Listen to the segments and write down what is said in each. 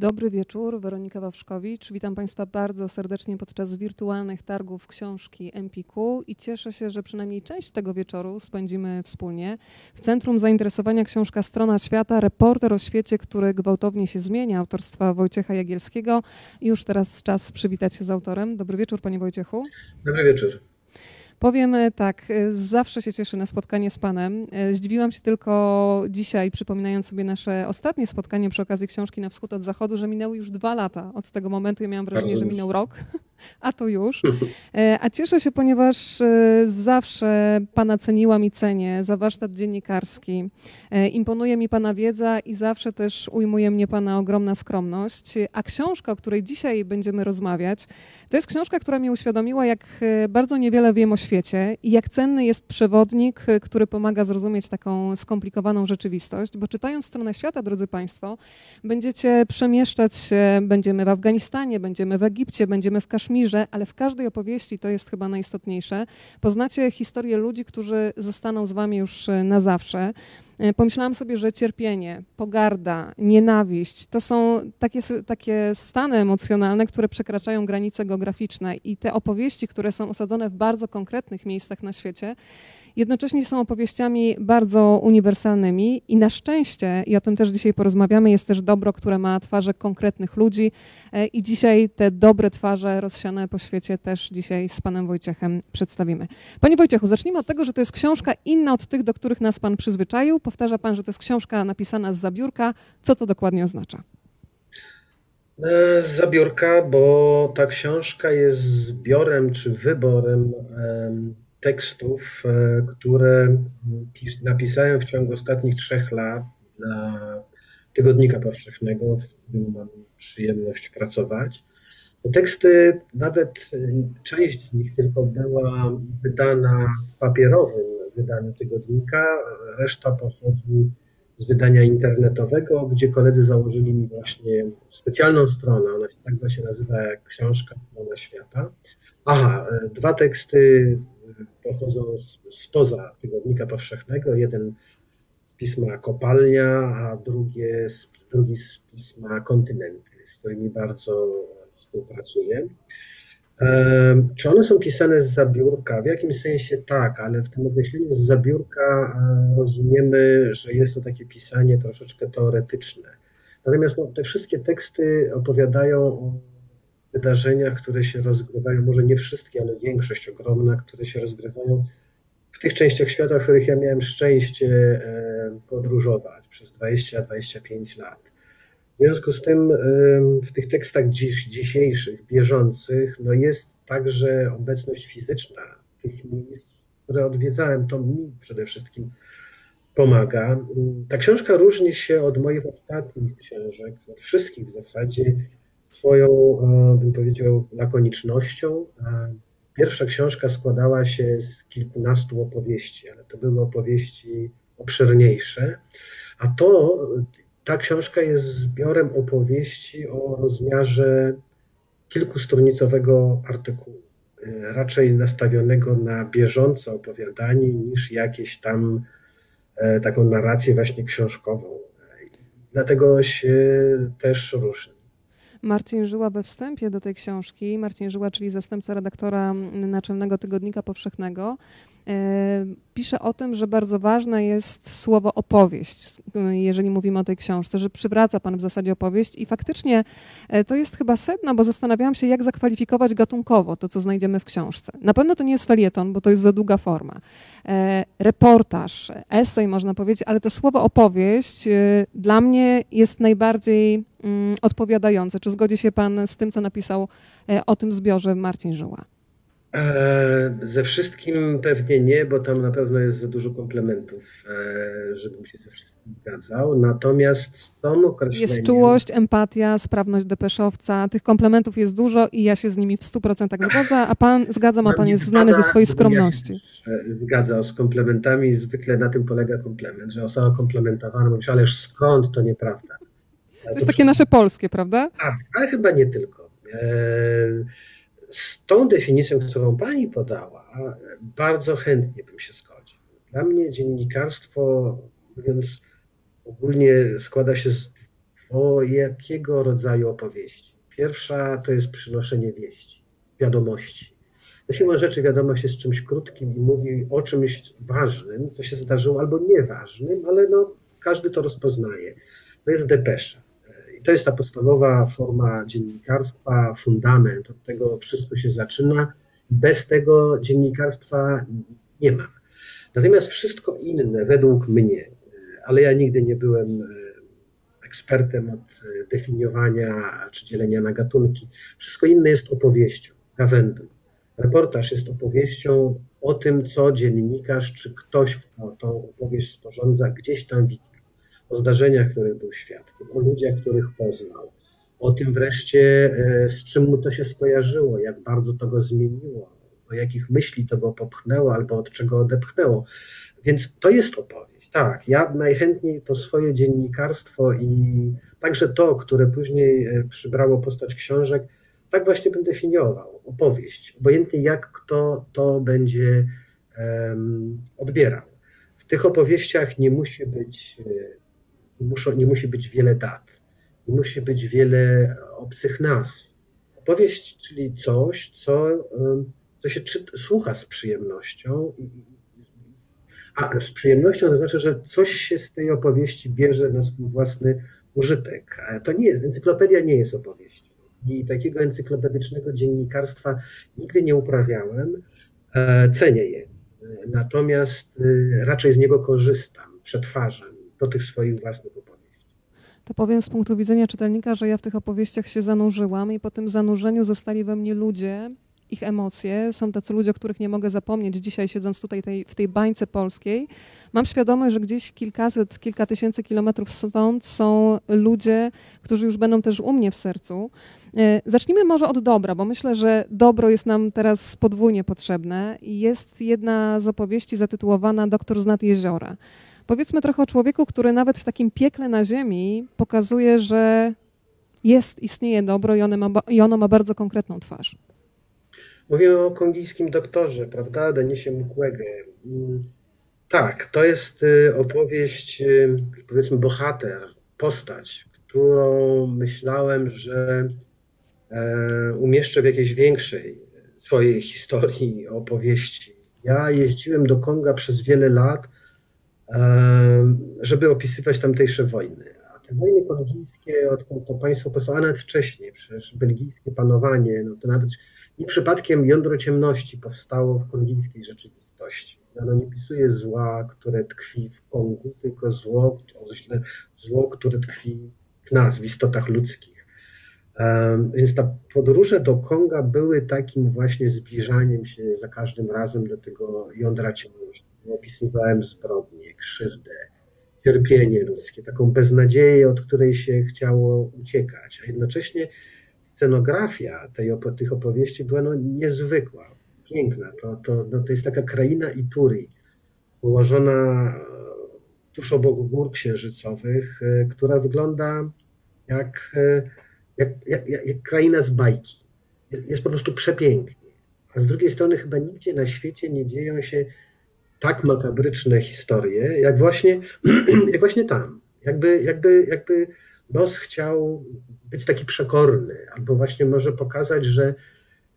Dobry wieczór, Weronika Wawrzkowicz. Witam Państwa bardzo serdecznie podczas wirtualnych targów książki Empiku i cieszę się, że przynajmniej część tego wieczoru spędzimy wspólnie. W centrum zainteresowania książka Strona Świata, reporter o świecie, który gwałtownie się zmienia, autorstwa Wojciecha Jagielskiego. Już teraz czas przywitać się z autorem. Dobry wieczór, Panie Wojciechu. Dobry wieczór. Powiem e, tak, e, zawsze się cieszę na spotkanie z Panem. E, zdziwiłam się tylko dzisiaj, przypominając sobie nasze ostatnie spotkanie przy okazji książki Na Wschód od Zachodu, że minęły już dwa lata od tego momentu. Ja miałam wrażenie, że minął rok, a to już. A cieszę się, ponieważ zawsze Pana ceniłam i cenię za warsztat dziennikarski. Imponuje mi Pana wiedza i zawsze też ujmuje mnie Pana ogromna skromność. A książka, o której dzisiaj będziemy rozmawiać, to jest książka, która mi uświadomiła, jak bardzo niewiele wiem o świecie i jak cenny jest przewodnik, który pomaga zrozumieć taką skomplikowaną rzeczywistość, bo czytając stronę świata, drodzy Państwo, będziecie przemieszczać się, będziemy w Afganistanie, będziemy w Egipcie, będziemy w Kaszmirze, ale w każdej opowieści, to jest chyba najistotniejsze, poznacie historię ludzi, którzy zostaną z Wami już y, na zawsze. E, pomyślałam sobie, że cierpienie, pogarda, nienawiść to są takie, takie stany emocjonalne, które przekraczają granice geograficzne i te opowieści, które są osadzone w bardzo konkretnych miejscach na świecie, jednocześnie są opowieściami bardzo uniwersalnymi i na szczęście, i o tym też dzisiaj porozmawiamy, jest też dobro, które ma twarze konkretnych ludzi e, i dzisiaj te dobre twarze rozsiane po świecie też dzisiaj z panem Wojciechem przedstawimy. Panie Wojciechu, zacznijmy od tego, że to jest książka inna od tych, do których nas pan przyzwyczaił. Powtarza pan, że to jest książka napisana z zabiórka. Co to dokładnie oznacza? E, z zabiórka, bo ta książka jest zbiorem czy wyborem tekstów, e, które napisałem w ciągu ostatnich trzech lat dla Tygodnika Powszechnego, w którym mam przyjemność pracować. Te teksty, nawet e, część z nich tylko była wydana w papierowym wydaniu tygodnika, reszta pochodzi z wydania internetowego, gdzie koledzy założyli mi właśnie specjalną stronę, ona tak właśnie nazywa jak książka Strona Świata. Aha, e, dwa teksty pochodzą spoza tygodnika powszechnego. Jeden z pisma Kopalnia, a drugie, drugi z pisma Kontynenty, z którymi bardzo współpracuję. Czy one są pisane z zabiórka? W jakimś sensie tak, ale w tym określeniu z zabiórka e, rozumiemy, że jest to takie pisanie troszeczkę teoretyczne. Natomiast no, te wszystkie teksty opowiadają o wydarzeniach, które się rozgrywają, może nie wszystkie, ale większość ogromna, które się rozgrywają w tych częściach świata, w których ja miałem szczęście e, podróżować przez 20-25 lat. W związku z tym w tych tekstach dziś, dzisiejszych, bieżących, no jest także obecność fizyczna tych miejsc, które odwiedzałem. To mi przede wszystkim pomaga. Ta książka różni się od moich ostatnich książek, od wszystkich w zasadzie, swoją, e, bym powiedział, lakonicznością. E, pierwsza książka składała się z kilkunastu opowieści, ale to były opowieści obszerniejsze. A to, ta książka jest zbiorem opowieści o rozmiarze kilkustronicowego artykułu, e, raczej nastawionego na bieżące opowiadanie niż jakieś tam taką narrację właśnie książkową. Dlatego się też różni. Marcin Żyła we wstępie do tej książki, Marcin Żyła, czyli zastępca redaktora Naczelnego Tygodnika Powszechnego, pisze o tym, że bardzo ważne jest słowo opowieść, jeżeli mówimy o tej książce, że przywraca Pan w zasadzie opowieść i faktycznie e, to jest chyba sedno, bo zastanawiałam się, jak zakwalifikować gatunkowo to, co znajdziemy w książce. Na pewno to nie jest felieton, bo to jest za długa forma. Reportaż, esej można powiedzieć, ale to słowo opowieść dla mnie jest najbardziej mm, odpowiadające. Czy zgodzi się Pan z tym, co napisał o tym zbiorze Marcin Żyła? E, ze wszystkim pewnie nie, bo tam na pewno jest za dużo komplementów, e, żebym się ze wszystkim zgadzał. Natomiast z tą określeniem... Jest czułość, empatia, sprawność depeszowca. Tych komplementów jest dużo i ja się z nimi w 100% zgodzę, a pan zgadzam, a pan jest znany ze swojej skromności. Zgadza z komplementami. Zwykle na tym polega komplement, że osoba komplementowana mówi, ależ skąd, to nieprawda. To jest takie nasze polskie, prawda? Tak, ale chyba nie tylko. E, z tą definicją, którą pani podała, bardzo chętnie bym się zgodził. Dla mnie dziennikarstwo, mówiąc ogólnie, składa się z o jakiego rodzaju opowieści. Pierwsza to jest przynoszenie wieści, wiadomości. To siłą rzeczy wiadomość jest czymś krótkim i mówi o czymś ważnym, co się zdarzyło, albo nieważnym, ale no, każdy to rozpoznaje. To jest depesza. To jest ta podstawowa forma dziennikarstwa, fundament. Od tego wszystko się zaczyna. Bez tego dziennikarstwa nie ma. Natomiast wszystko inne, według mnie, ale ja nigdy nie byłem e, ekspertem od e, definiowania czy dzielenia na gatunki, wszystko inne jest opowieścią, gawędą. Reportaż jest opowieścią o tym, co dziennikarz czy ktoś, kto tą opowieść sporządza, gdzieś tam widział. O zdarzeniach, których był świadkiem, o ludziach, których poznał, o tym wreszcie, e, z czym mu to się skojarzyło, jak bardzo to go zmieniło, do jakich myśli to go popchnęło albo od czego odepchnęło. Więc to jest opowieść. Tak, ja najchętniej to swoje dziennikarstwo i także to, które później e, przybrało postać książek, tak właśnie bym definiował. Opowieść. Obojętnie jak kto to będzie um, odbierał. W tych opowieściach nie musi być, nie, muszą, nie musi być wiele dat, nie musi być wiele obcych nazw. Opowieść, czyli coś, co to się słucha z przyjemnością. A z przyjemnością to znaczy, że coś się z tej opowieści bierze na swój własny użytek. To nie jest, encyklopedia nie jest opowieścią. I takiego encyklopedycznego dziennikarstwa nigdy nie uprawiałem. E, cenię je. Natomiast e, raczej z niego korzystam, przetwarzam do tych swoich własnych opowieści. To powiem z punktu widzenia czytelnika, że ja w tych opowieściach się zanurzyłam i po tym zanurzeniu zostali we mnie ludzie, ich emocje. Są tacy ludzie, o których nie mogę zapomnieć dzisiaj, siedząc tutaj tej, w tej bańce polskiej. Mam świadomość, że gdzieś kilkaset, kilka tysięcy kilometrów stąd są ludzie, którzy już będą też u mnie w sercu. E, zacznijmy może od dobra, bo myślę, że dobro jest nam teraz podwójnie potrzebne. Jest jedna z opowieści zatytułowana Doktor z nad jeziora. Powiedzmy trochę o człowieku, który nawet w takim piekle na ziemi pokazuje, że jest, istnieje dobro i ono ma, i ono ma bardzo konkretną twarz. Mówimy o kongijskim doktorze, prawda, Denisie Mukwege. Mm, tak, to jest y, opowieść, y, powiedzmy bohater, postać, którą myślałem, że e, umieszczę w jakiejś większej swojej historii, opowieści. Ja jeździłem do Konga przez wiele lat, żeby opisywać tamtejsze wojny. A te wojny kongijskie, odkąd to państwo powstało, nawet wcześniej, przecież belgijskie panowanie, no to nawet nie przypadkiem jądro ciemności powstało w kongijskiej rzeczywistości. Ono nie pisuje zła, które tkwi w Kongu, tylko zło, zło które tkwi w nas, w istotach ludzkich. Um, więc te podróże do Konga były takim właśnie zbliżaniem się za każdym razem do tego jądra ciemności. Opisywałem zbrodnie, krzywdę, cierpienie ludzkie, taką beznadzieję, od której się chciało uciekać, a jednocześnie scenografia tej, tych opowieści była no, niezwykła, piękna. To, to, no, to jest taka kraina Ituri, ułożona tuż obok gór księżycowych, e, która wygląda jak, e, jak, jak, jak kraina z bajki. Jest po prostu przepięknie. A z drugiej strony chyba nigdzie na świecie nie dzieją się tak makabryczne historie, jak właśnie, jak właśnie tam. Jakby, jakby, jakby los chciał być taki przekorny, albo właśnie może pokazać, że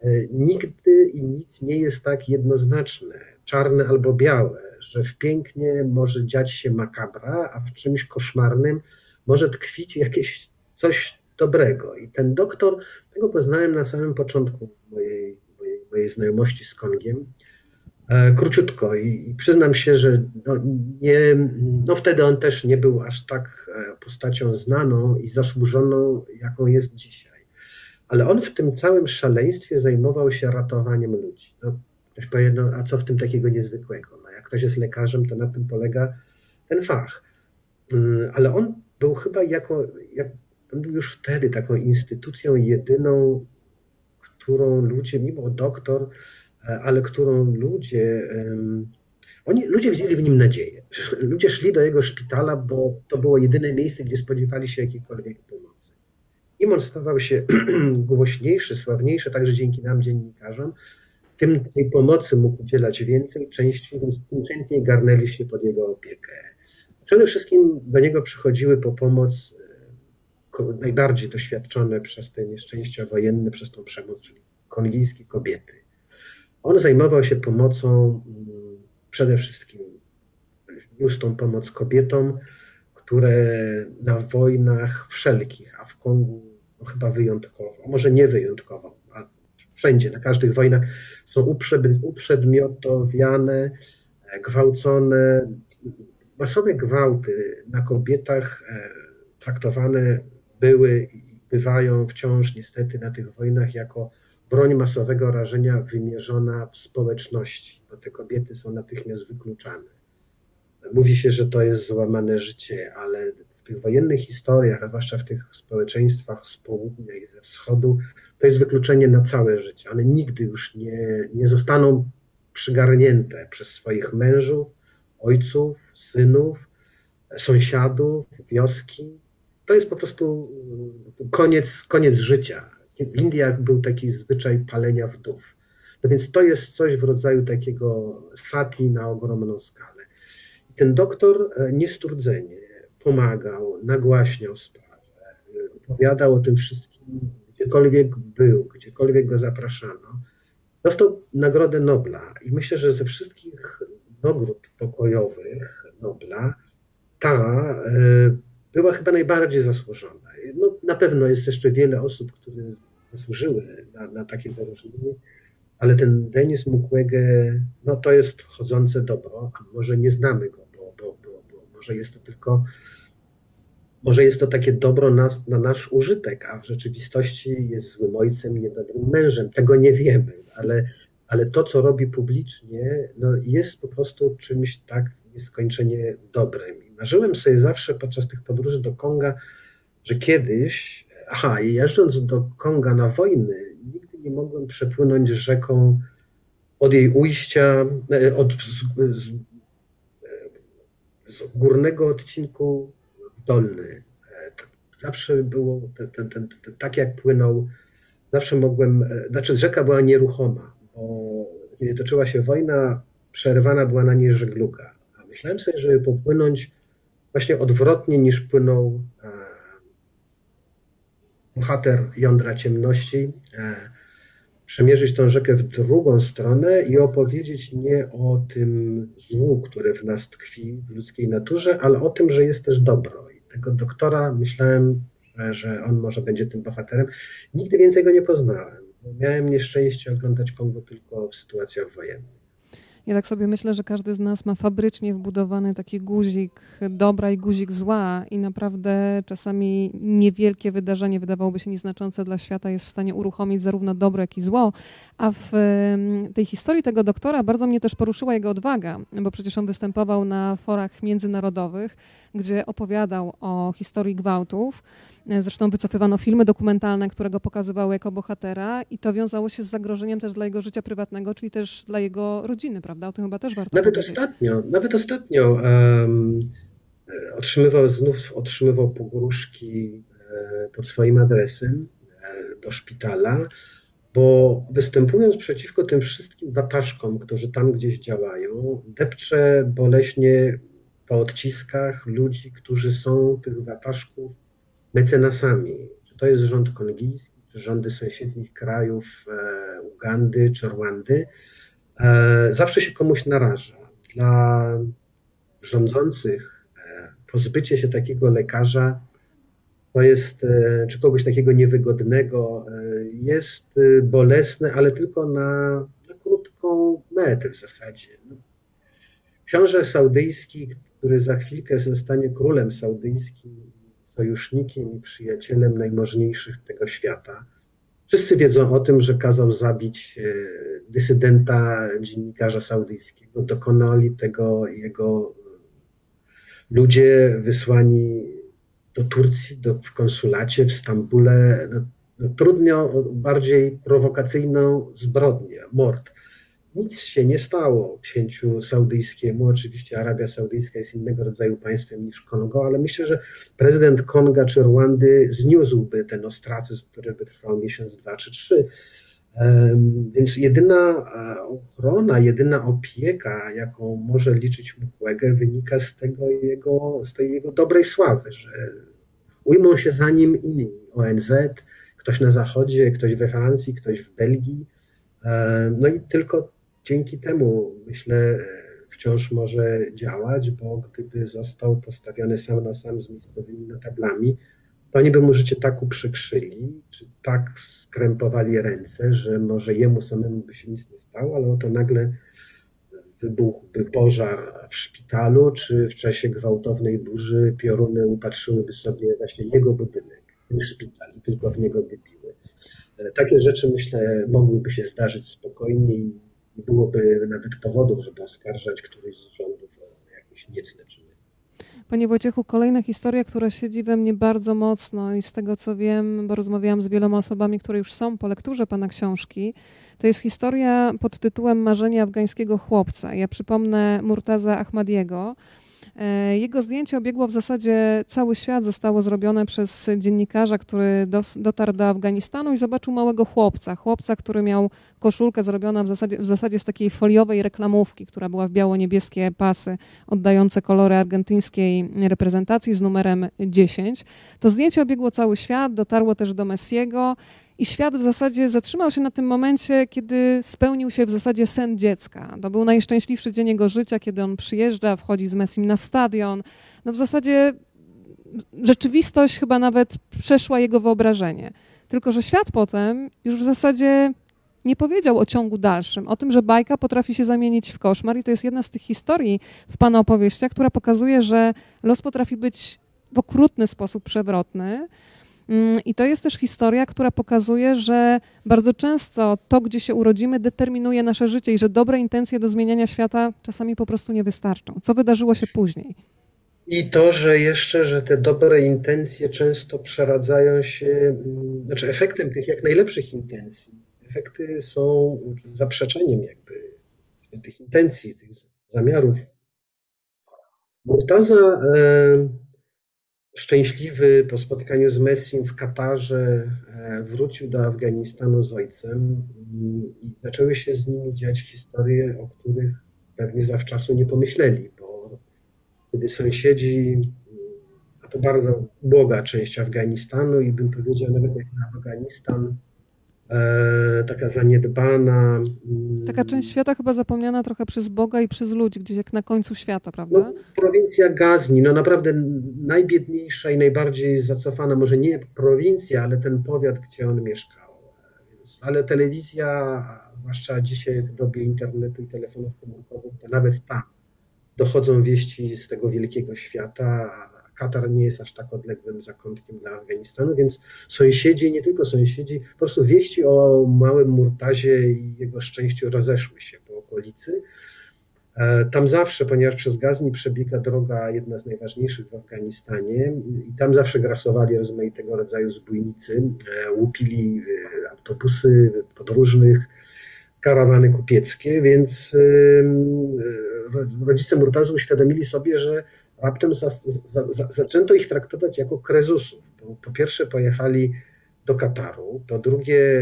e, nigdy i nic nie jest tak jednoznaczne, czarne albo białe, że w pięknie może dziać się makabra, a w czymś koszmarnym może tkwić jakieś coś dobrego. I ten doktor, tego poznałem na samym początku mojej, mojej, mojej znajomości z Kongiem, króciutko i, przyznam się, że no, nie, no wtedy on też nie był aż tak e, postacią znaną i zasłużoną, jaką jest dzisiaj. Ale on w tym całym szaleństwie zajmował się ratowaniem ludzi. No, ktoś powie, no, a co w tym takiego niezwykłego? No, jak ktoś jest lekarzem, to na tym polega ten fach. Mm, ale on był chyba jako, jak, on był już wtedy taką instytucją jedyną, którą ludzie, mimo doktor, ale którą ludzie, oni, ludzie widzieli w nim nadzieję. Ludzie szli do jego szpitala, bo to było jedyne miejsce, gdzie spodziewali się jakiejkolwiek pomocy. Im on stawał się głośniejszy, sławniejszy, także dzięki nam, dziennikarzom, tym tej pomocy mógł udzielać więcej, częściej, więc tym chętniej garnęli się pod jego opiekę. Przede wszystkim do niego przychodziły po pomoc najbardziej doświadczone przez te nieszczęścia wojenne, przez tą przemoc, czyli kongijskie kobiety. On zajmował się pomocą mm, przede wszystkim, niósł tą pomoc kobietom, które na wojnach wszelkich, a w Kongu no chyba wyjątkowo, może nie wyjątkowo, a wszędzie, na każdych wojnach są uprzedmiotowiane, e, gwałcone. Masowe gwałty na kobietach e, traktowane były i bywają wciąż niestety na tych wojnach jako broń masowego rażenia wymierzona w społeczności, bo te kobiety są natychmiast wykluczane. Mówi się, że to jest złamane życie, ale w tych wojennych historiach, a zwłaszcza w tych społeczeństwach z południa i ze wschodu, to jest wykluczenie na całe życie. One nigdy już nie, nie zostaną przygarnięte przez swoich mężów, ojców, synów, sąsiadów, wioski. To jest po prostu koniec, koniec życia. W Indiach był taki zwyczaj palenia wdów. No więc to jest coś w rodzaju takiego sati na ogromną skalę. Ten doktor e, niestrudzenie pomagał, nagłaśniał sprawę, opowiadał o tym wszystkim, gdziekolwiek był, gdziekolwiek go zapraszano. Dostał Nagrodę Nobla i myślę, że ze wszystkich nagród pokojowych Nobla ta e, była chyba najbardziej zasłużona. No, na pewno jest jeszcze wiele osób, które zasłużyły na, na takie wyróżnienie, ale ten Denis Mukwege, no to jest chodzące dobro, a może nie znamy go, bo, bo, bo, bo może jest to tylko może jest to takie dobro na nasz użytek, a w rzeczywistości jest złym ojcem, niedobrym mężem. Tego nie wiemy, ale, ale to, co robi publicznie, no jest po prostu czymś tak nieskończenie dobrym. Marzyłem sobie zawsze podczas tych podróży do Konga, że kiedyś, aha, jeżdżąc do Konga na wojny, nigdy nie mogłem przepłynąć rzeką od jej ujścia, e, od z, z, z górnego odcinku dolny. E, zawsze było ten, ten, ten, tak, jak płynął, zawsze mogłem, e, znaczy rzeka była nieruchoma, bo kiedy toczyła się wojna, przerwana była na niej żegluga. A myślałem sobie, żeby popłynąć właśnie odwrotnie niż płynął e, bohater jądra ciemności, przemierzyć tą rzekę w drugą stronę i opowiedzieć nie o tym złu, które w nas tkwi w ludzkiej naturze, ale o tym, że jest też dobro tego doktora myślałem, że, że on może będzie tym bohaterem. Nigdy więcej go nie poznałem. Miałem nieszczęście oglądać Kongo tylko w sytuacjach wojennych. Ja tak sobie myślę, że każdy z nas ma fabrycznie wbudowany taki guzik dobra i guzik zła i naprawdę czasami niewielkie wydarzenie, wydawałoby się nieznaczące dla świata, jest w stanie uruchomić zarówno dobro, jak i zło. A w tej historii tego doktora bardzo mnie też poruszyła jego odwaga, bo przecież on występował na forach międzynarodowych, gdzie opowiadał o historii gwałtów. Zresztą wycofywano filmy dokumentalne, które go pokazywały jako bohatera i to wiązało się z zagrożeniem też dla jego życia prywatnego, czyli też dla jego rodziny, prawda? O tym chyba też warto nawet powiedzieć. Ostatnio, nawet ostatnio um, otrzymywał, znów otrzymywał pogróżki e, pod swoim adresem e, do szpitala, bo występując przeciwko tym wszystkim wataszkom, którzy tam gdzieś działają, depcze boleśnie po odciskach ludzi, którzy są tych wataszków mecenasami. Czy to jest rząd kongijski, czy rządy sąsiednich krajów, e, Ugandy czy Rwandy, e, zawsze się komuś naraża. Dla rządzących e, pozbycie się takiego lekarza to jest, e, czy kogoś takiego niewygodnego, e, jest e, bolesne, ale tylko na, na krótką metę w zasadzie. Książę saudyjski, który za chwilkę zostanie królem saudyjskim, sojusznikiem i przyjacielem najmożniejszych tego świata. Wszyscy wiedzą o tym, że kazał zabić e, dysydenta dziennikarza saudyjskiego. Dokonali tego jego ludzie wysłani do Turcji, do, w konsulacie w Stambule. No, no, trudno bardziej prowokacyjną zbrodnię, mord. Nic się nie stało księciu saudyjskiemu. Oczywiście Arabia Saudyjska jest innego rodzaju państwem niż Kongo, ale myślę, że prezydent Konga czy Rwandy zniósłby ten ostracyzm, który by trwał miesiąc, dwa czy trzy. Więc jedyna e, ochrona, jedyna opieka, jaką może liczyć Mukwege, wynika z tego jego, z tej jego dobrej sławy, że ujmą się za nim inni. ONZ, ktoś na Zachodzie, ktoś we Francji, ktoś w Belgii. No i tylko dzięki temu, myślę, wciąż może działać, bo gdyby został postawiony sam na sam z miejscowymi notablami, to oni by mu życie tak uprzykrzyli, czy tak skrępowali ręce, że może jemu samemu by się nic nie stało, ale oto nagle wybuchłby pożar w szpitalu, czy w czasie gwałtownej burzy pioruny upatrzyłyby sobie właśnie jego budynek, ten szpital tylko w niego by biły. Takie rzeczy, myślę, mogłyby się zdarzyć spokojnie i byłoby nawet powodów, żeby oskarżać któryś z rządów o jakieś niecne czyny. Panie Wojciechu, kolejna historia, która siedzi we mnie bardzo mocno i z tego co wiem, bo rozmawiałam z wieloma osobami, które już są po lekturze Pana książki, to jest historia pod tytułem Marzenie afgańskiego chłopca. Ja przypomnę Murtaza Ahmadiego, jego zdjęcie obiegło w zasadzie cały świat, zostało zrobione przez dziennikarza, który dotarł do Afganistanu i zobaczył małego chłopca. Chłopca, który miał koszulkę zrobioną w zasadzie, w zasadzie z takiej foliowej reklamówki, która była w biało-niebieskie pasy oddające kolory argentyńskiej reprezentacji z numerem 10. To zdjęcie obiegło cały świat, dotarło też do Messiego. I świat w zasadzie zatrzymał się na tym momencie, kiedy spełnił się w zasadzie sen dziecka. To był najszczęśliwszy dzień jego życia, kiedy on przyjeżdża, wchodzi z Messim na stadion. No w zasadzie rzeczywistość chyba nawet przeszła jego wyobrażenie. Tylko, że świat potem już w zasadzie nie powiedział o ciągu dalszym, o tym, że bajka potrafi się zamienić w koszmar i to jest jedna z tych historii w Pana opowieściach, która pokazuje, że los potrafi być w okrutny sposób przewrotny, I to jest też historia, która pokazuje, że bardzo często to, gdzie się urodzimy, determinuje nasze życie i że dobre intencje do zmieniania świata czasami po prostu nie wystarczą. Co wydarzyło się później? I to, że jeszcze, że te dobre intencje często przeradzają się, mm, znaczy efektem tych jak najlepszych intencji, efekty są zaprzeczeniem jakby tych intencji, tych zamiarów. Murtaza szczęśliwy po spotkaniu z Messim w Katarze e, wrócił do Afganistanu z ojcem i zaczęły się z nimi dziać historie, o których pewnie zawczasu nie pomyśleli, bo kiedy sąsiedzi, a to bardzo błoga część Afganistanu i bym powiedział nawet jak na Afganistan, taka zaniedbana. Mm, taka część świata chyba zapomniana trochę przez Boga i przez ludzi, gdzieś jak na końcu świata, prawda? No, prowincja Gazni, no naprawdę najbiedniejsza i najbardziej zacofana, może nie prowincja, ale ten powiat, gdzie on mieszkał. Ale telewizja, zwłaszcza dzisiaj w dobie internetu i telefonów komórkowych, to nawet tam dochodzą wieści z tego wielkiego świata, Katar nie jest aż tak odległym zakątkiem dla Afganistanu, więc sąsiedzi, nie tylko sąsiedzi, po prostu wieści o małym Murtazie i jego szczęściu rozeszły się po okolicy. E, tam zawsze, ponieważ przez Gazni przebiega droga jedna z najważniejszych w Afganistanie i tam zawsze grasowali rozmaitego rodzaju zbójnicy, e, łupili e, autobusy podróżnych, karawany kupieckie, więc rodzice Murtazu uświadomili sobie, że raptem za, za, za, zaczęto ich traktować jako krezusów. Po, pierwsze pojechali do Kataru, po drugie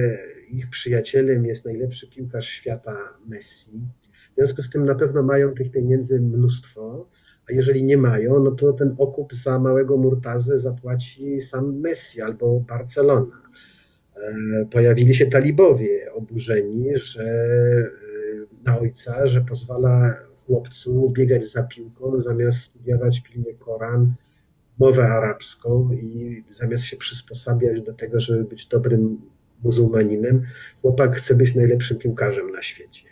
ich przyjacielem jest najlepszy piłkarz świata Messi. W związku z tym na pewno mają tych pieniędzy mnóstwo, a jeżeli nie mają, no to ten okup za małego Murtazę zapłaci sam Messi albo Barcelona. E, pojawili się talibowie oburzeni, że e, na ojca, że pozwala chłopcu biegać za piłką, zamiast studiować pilnie Koran, mowę arabską i zamiast się przysposabiać do tego, żeby być dobrym muzułmaninem, chłopak chce być najlepszym piłkarzem na świecie.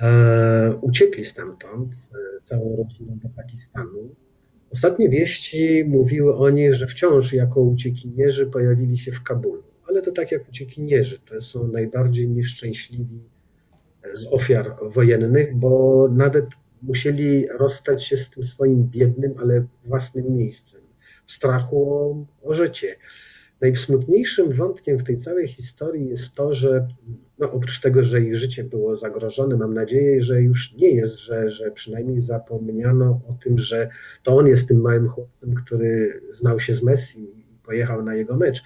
E, uciekli stamtąd e, całą rodziną do Pakistanu. Ostatnie wieści mówiły o nich, że wciąż jako uciekinierzy pojawili się w Kabulu. Ale to tak jak uciekinierzy, to są najbardziej nieszczęśliwi z ofiar wojennych, bo nawet musieli rozstać się z tym swoim biednym, ale własnym miejscem, w strachu o, o życie. Najsmutniejszym wątkiem w tej całej historii jest to, że no, oprócz tego, że ich życie było zagrożone, mam nadzieję, że już nie jest, że, że przynajmniej zapomniano o tym, że to on jest tym małym chłopcem, który znał się z Messi i pojechał na jego mecz.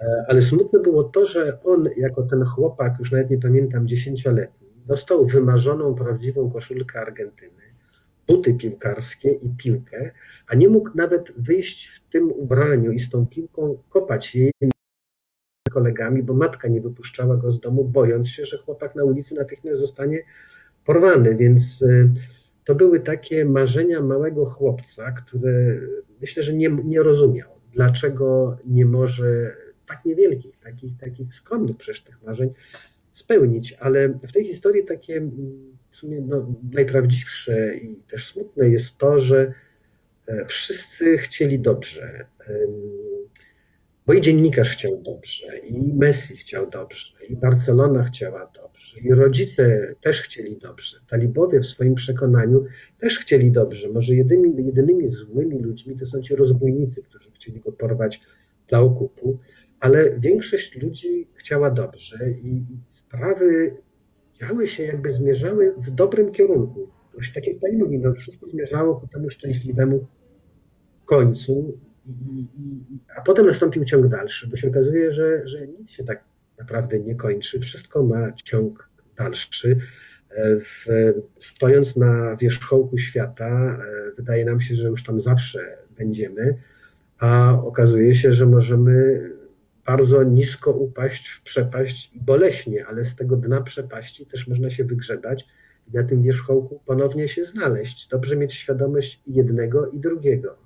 E, ale smutne było to, że on, jako ten chłopak, już nawet nie pamiętam, dziesięcioletni, dostał wymarzoną, prawdziwą koszulkę Argentyny. buty piłkarskie i piłkę, a nie mógł nawet wyjść w tym ubraniu i z tą piłką kopać jej kolegami, bo matka nie wypuszczała go z domu, bojąc się, że chłopak na ulicy natychmiast zostanie porwany. Więc y, to były takie marzenia małego chłopca, które myślę, że nie, nie rozumiał, dlaczego nie może tak niewielkich, takich, takich skromnych przecież tych marzeń spełnić. Ale w tej historii takie w sumie no, najprawdziwsze i też smutne jest to, że e, wszyscy chcieli dobrze. Bo i dziennikarz chciał dobrze, i Messi chciał dobrze, i Barcelona chciała dobrze, i rodzice też chcieli dobrze. Talibowie w swoim przekonaniu też chcieli dobrze. Może jedynymi, jedynymi złymi ludźmi to są ci rozbójnicy, którzy chcieli go porwać dla okupu, ale większość ludzi chciała dobrze i sprawy działy się, jakby zmierzały w dobrym kierunku. Właśnie tak jak pani mówi, no wszystko zmierzało ku temu szczęśliwemu końcu a potem nastąpił ciąg dalszy, bo się okazuje, że, że nic się tak naprawdę nie kończy. Wszystko ma ciąg dalszy. W, stojąc na wierzchołku świata, e, wydaje nam się, że już tam zawsze będziemy, a okazuje się, że możemy bardzo nisko upaść w przepaść i boleśnie, ale z tego dna przepaści też można się wygrzebać i na tym wierzchołku ponownie się znaleźć. Dobrze mieć świadomość jednego i drugiego.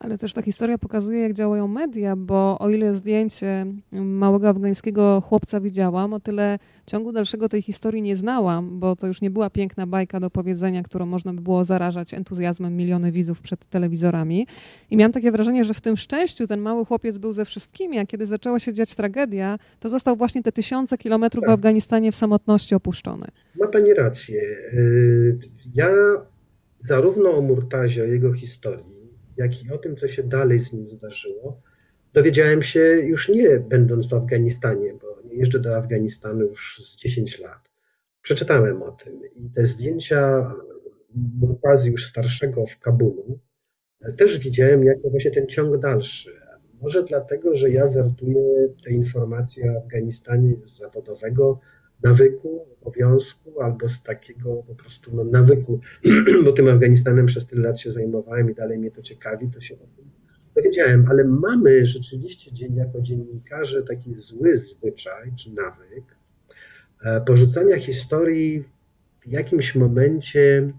Ale też ta historia pokazuje, jak działają media, bo o ile zdjęcie małego afgańskiego chłopca widziałam, o tyle ciągu dalszego tej historii nie znałam, bo to już nie była piękna bajka do powiedzenia, którą można by było zarażać entuzjazmem miliony widzów przed telewizorami. I miałam takie wrażenie, że w tym szczęściu ten mały chłopiec był ze wszystkimi, a kiedy zaczęła się dziać tragedia, to został właśnie te tysiące kilometrów tak. w Afganistanie w samotności opuszczony. Ma pani rację. Y, ja zarówno o Murtazie, o jego historii, jak i o tym, co się dalej z nim zdarzyło, dowiedziałem się już nie będąc w Afganistanie, bo nie jeżdżę do Afganistanu już z 10 lat. Przeczytałem o tym i te zdjęcia Murtazi już starszego w Kabulu też widziałem jako właśnie ten ciąg dalszy. Może dlatego, że ja wertuję te informacje o Afganistanie zawodowego nawyku, obowiązku albo z takiego po prostu no, nawyku, bo tym Afganistanem przez tyle lat się zajmowałem i dalej mnie to ciekawi, to się o tym dowiedziałem, ale mamy rzeczywiście dzień, jako dziennikarze taki zły zwyczaj czy nawyk e, porzucania historii w jakimś momencie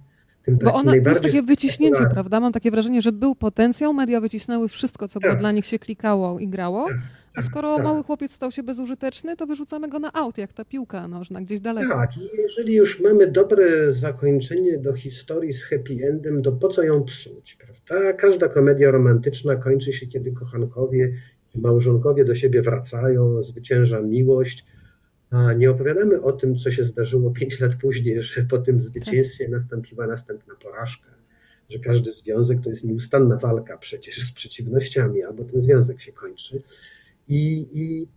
bo ona, to jest takie wyciśnięcie, prawda? Mam takie wrażenie, że był potencjał, media wycisnęły wszystko, co było tak. dla nich się klikało i grało. Tak. A skoro tak. mały chłopiec stał się bezużyteczny, to wyrzucamy go na aut, jak ta piłka nożna, gdzieś daleko. Tak, i jeżeli już mamy dobre zakończenie do historii z happy endem, to po co ją psuć, prawda? Każda komedia romantyczna kończy się, kiedy kochankowie i małżonkowie do siebie wracają, zwycięża miłość, a nie opowiadamy o tym, co się zdarzyło pięć lat później, że po tym zwycięstwie tak. nastąpiła następna porażka, że każdy związek to jest nieustanna walka przecież z przeciwnościami, albo ten związek się kończy. I, i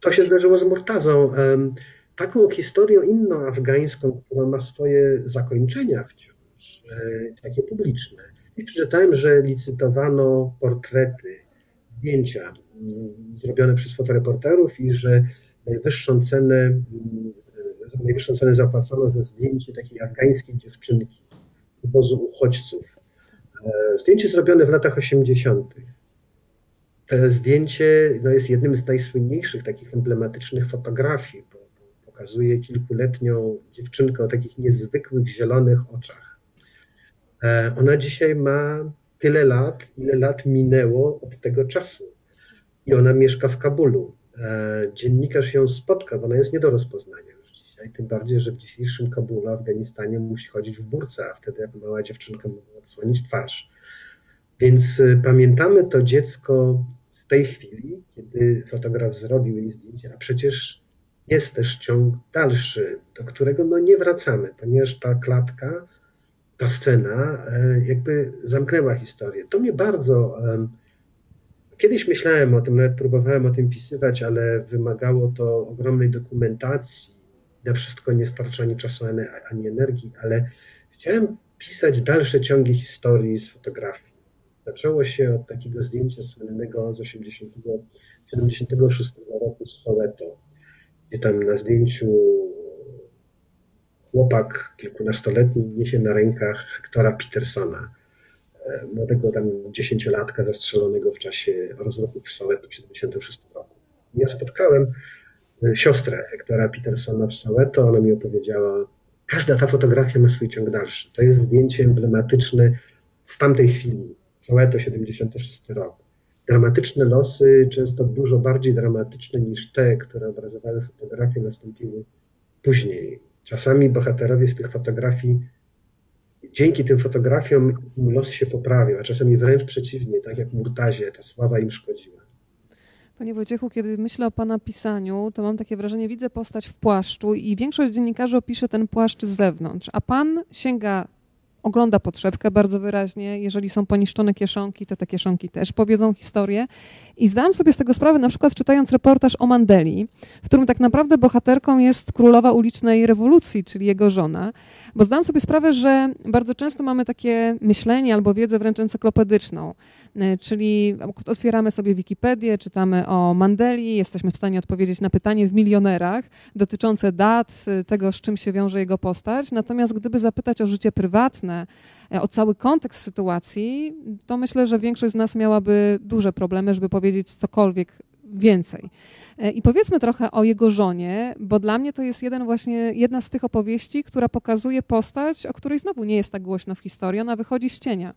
to się zdarzyło z Murtazą. Taką historią inną afgańską, która ma swoje zakończenia wciąż, e, takie publiczne. I przeczytałem, że licytowano portrety, zdjęcia mm, zrobione przez fotoreporterów i że najwyższą cenę, mm, najwyższą cenę zapłacono za zdjęcie takiej afgańskiej dziewczynki z obozu uchodźców. E, zdjęcie zrobione w latach 80. To zdjęcie no, jest jednym z najsłynniejszych takich emblematycznych fotografii, bo pokazuje kilkuletnią dziewczynkę o takich niezwykłych zielonych oczach. E, ona dzisiaj ma tyle lat, ile lat minęło od tego czasu. I ona mieszka w Kabulu. E, dziennikarz ją spotka, bo ona jest nie do rozpoznania już dzisiaj. Tym bardziej, że w dzisiejszym Kabulu, Afganistanie musi chodzić w burce, a wtedy jako mała dziewczynka mogła odsłonić twarz. Więc e, pamiętamy to dziecko tej chwili, kiedy fotograf zrobił jej zdjęcie, a przecież jest też ciąg dalszy, do którego no nie wracamy, ponieważ ta klatka, ta scena e, jakby zamknęła historię. To mnie bardzo. Kiedyś myślałem o tym, nawet próbowałem o tym pisywać, ale wymagało to ogromnej dokumentacji. Na wszystko nie starcza ani czasu, ani energii, ale chciałem pisać dalsze ciągi historii z fotografii. Zaczęło się od takiego zdjęcia słynnego z 80, 76 roku z Soweto, gdzie tam na zdjęciu chłopak kilkunastoletni niesie na rękach Hektora Petersona, e, młodego tam dziesięciolatka zastrzelonego w czasie rozruchów w Soweto w 1976 roku. Ja spotkałem e, siostrę Hektora Petersona w Soweto, ona mi opowiedziała, każda ta fotografia ma swój ciąg dalszy. To jest zdjęcie emblematyczne z tamtej chwili, Soweto 76 rok. Dramatyczne losy, często dużo bardziej dramatyczne niż te, które obrazowały fotografie, nastąpiły później. Czasami bohaterowie z tych fotografii, dzięki tym fotografiom los się poprawił, a czasami wręcz przeciwnie, tak jak Murtazie, ta sława im szkodziła. Panie Wojciechu, kiedy myślę o Pana pisaniu, to mam takie wrażenie, widzę postać w płaszczu i większość dziennikarzy opisze ten płaszcz z zewnątrz, a Pan sięga ogląda podszewkę bardzo wyraźnie. Jeżeli są poniszczone kieszonki, to te kieszonki też powiedzą historię. I zdałam sobie z tego sprawę, na przykład czytając reportaż o Mandeli, w którym tak naprawdę bohaterką jest królowa ulicznej rewolucji, czyli jego żona. Bo zdałam sobie sprawę, że bardzo często mamy takie myślenie albo wiedzę wręcz encyklopedyczną, czyli otwieramy sobie Wikipedię, czytamy o Mandeli, jesteśmy w stanie odpowiedzieć na pytanie w milionerach dotyczące dat, e, tego, z czym się wiąże jego postać. Natomiast gdyby zapytać o życie prywatne, e, o cały kontekst sytuacji, to myślę, że większość z nas miałaby duże problemy, żeby powiedzieć cokolwiek więcej. E, I powiedzmy trochę o jego żonie, bo dla mnie to jest jeden właśnie, jedna z tych opowieści, która pokazuje postać, o której znowu nie jest tak głośno w historii. Ona wychodzi z cienia.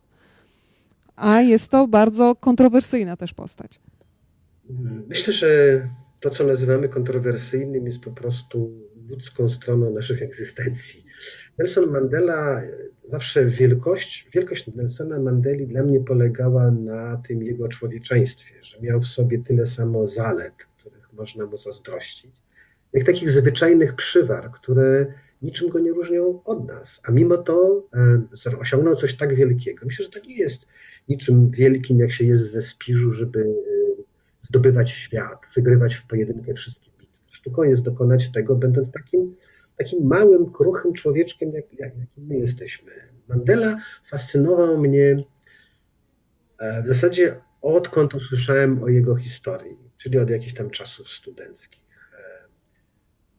A jest to bardzo kontrowersyjna też postać. Myślę, że to, co nazywamy kontrowersyjnym, jest po prostu ludzką stroną naszych egzystencji. Nelson Mandela, zawsze wielkość, wielkość Nelsona Mandeli dla mnie polegała na tym jego człowieczeństwie, że miał w sobie tyle samo zalet, których można mu zazdrościć, jak takich zwyczajnych przywar, które niczym go nie różnią od nas. A mimo to e, osiągnął coś tak wielkiego. Myślę, że to nie jest niczym wielkim, jak się jest ze Spiżu, żeby e, zdobywać świat, wygrywać w pojedynkę wszystkie bitwy. Sztuką jest dokonać tego, będąc takim takim małym, kruchym człowieczkiem, jak, jak, jakim my jesteśmy. Mandela fascynował mnie e, w zasadzie odkąd usłyszałem o jego historii, czyli od jakichś tam czasów studenckich.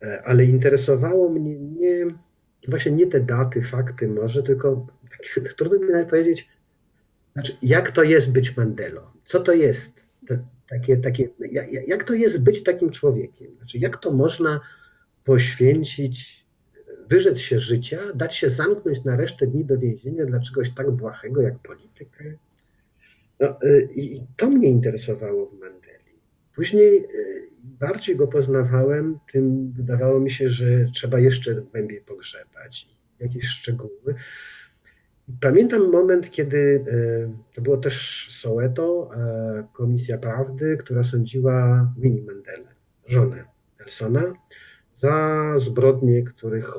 E, e, ale interesowało mnie nie, właśnie nie te daty, fakty może, tylko trudno mi nawet powiedzieć, znaczy, jak to jest być Mandelą? Co to jest? takie, takie, jak, jak to jest być takim człowiekiem? Znaczy, jak to można poświęcić, wyrzec się życia, dać się zamknąć na resztę dni do więzienia dla czegoś tak błahego jak politykę. No, y, I to mnie interesowało w Mandeli. Później y, bardziej go poznawałem, tym wydawało mi się, że trzeba jeszcze głębiej pogrzebać jakieś szczegóły. Pamiętam moment, kiedy y, to było też Soweto, Komisja Prawdy, która sądziła Winnie Mandela, żonę Nelsona, za zbrodnie, których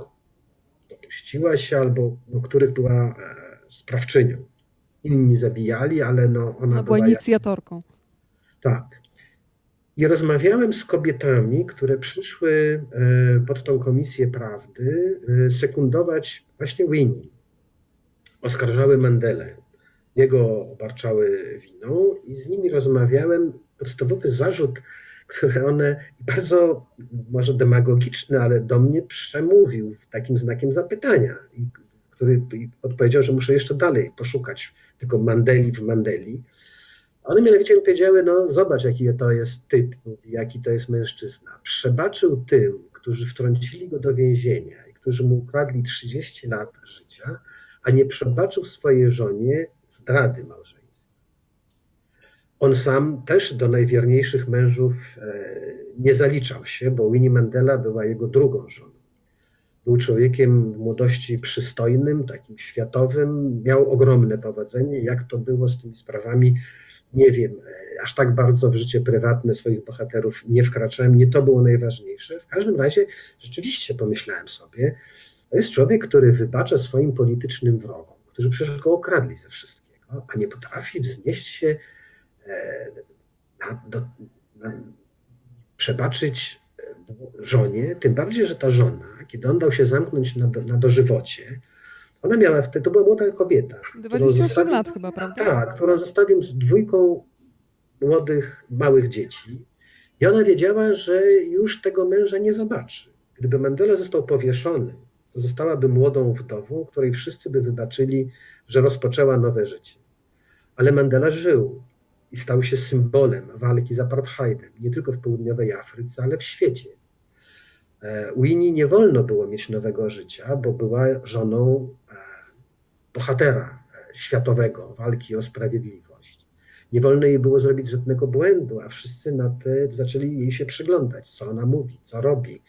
dopuściła się albo no, których była e, sprawczynią. Inni zabijali, ale no ona, ona była, inicjatorką. Tak. I rozmawiałem z kobietami, które przyszły e, pod tą komisję prawdy e, sekundować właśnie Winnie. Oskarżały Mandelę. Jego obarczały winą i z nimi rozmawiałem. Podstawowy zarzut które one bardzo może demagogiczny, ale do mnie przemówił takim znakiem zapytania, i, który odpowiedział, że muszę jeszcze dalej poszukać tego Mandeli w Mandeli. One mianowicie mi powiedziały, no zobacz jaki to jest typ, jaki to jest mężczyzna. Przebaczył tym, którzy wtrącili go do więzienia i którzy mu ukradli 30 lat życia, a nie przebaczył swojej żonie zdrady małżeństwa. On sam też do najwierniejszych mężów e, nie zaliczał się, bo Winnie Mandela była jego drugą żoną. Był człowiekiem w młodości przystojnym, takim światowym, miał ogromne powodzenie. Jak to było z tymi sprawami, nie wiem. E, aż tak bardzo w życie prywatne swoich bohaterów nie wkraczałem. Nie to było najważniejsze. W każdym razie rzeczywiście pomyślałem sobie, to jest człowiek, który wybacza swoim politycznym wrogom, którzy przecież go okradli ze wszystkiego, a nie potrafi wznieść się E, na, do, na, przebaczyć e, żonie, tym bardziej, że ta żona, kiedy on dał się zamknąć na, na dożywocie, ona miała wtedy, to była młoda kobieta. 28 lat chyba, prawda? Tak, którą zostawił z dwójką młodych, małych dzieci. I ona wiedziała, że już tego męża nie zobaczy. Gdyby Mandela został powieszony, zostałaby młodą wdową, której wszyscy by wybaczyli, że rozpoczęła nowe życie. Ale Mandela żył i stał się symbolem walki z apartheidem, nie tylko w południowej Afryce, ale w świecie. E, Winnie nie wolno było mieć nowego życia, bo była żoną e, bohatera e, światowego walki o sprawiedliwość. Nie wolno jej było zrobić żadnego błędu, a wszyscy na te zaczęli jej się przyglądać, co ona mówi, co robi.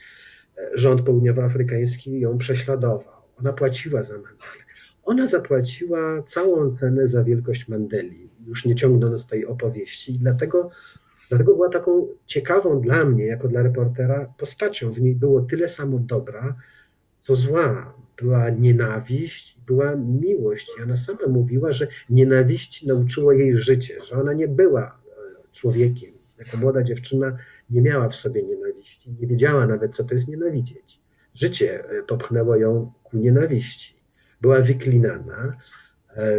Rząd południowoafrykański ją prześladował. Ona płaciła za Mandelę. Ona zapłaciła całą cenę za wielkość Mandeli, już nie ciągnąc tej opowieści, dlatego Dlatego była taką ciekawą dla mnie, jako dla reportera, postacią. W niej było tyle samo dobra, co zła. Była nienawiść, była miłość. I ona sama mówiła, że nienawiść nauczyło jej życie, że ona nie była e, człowiekiem. Jako młoda dziewczyna nie miała w sobie nienawiści, nie wiedziała nawet, co to jest nienawidzieć. Życie e, popchnęło ją ku nienawiści. Była wyklinana, e,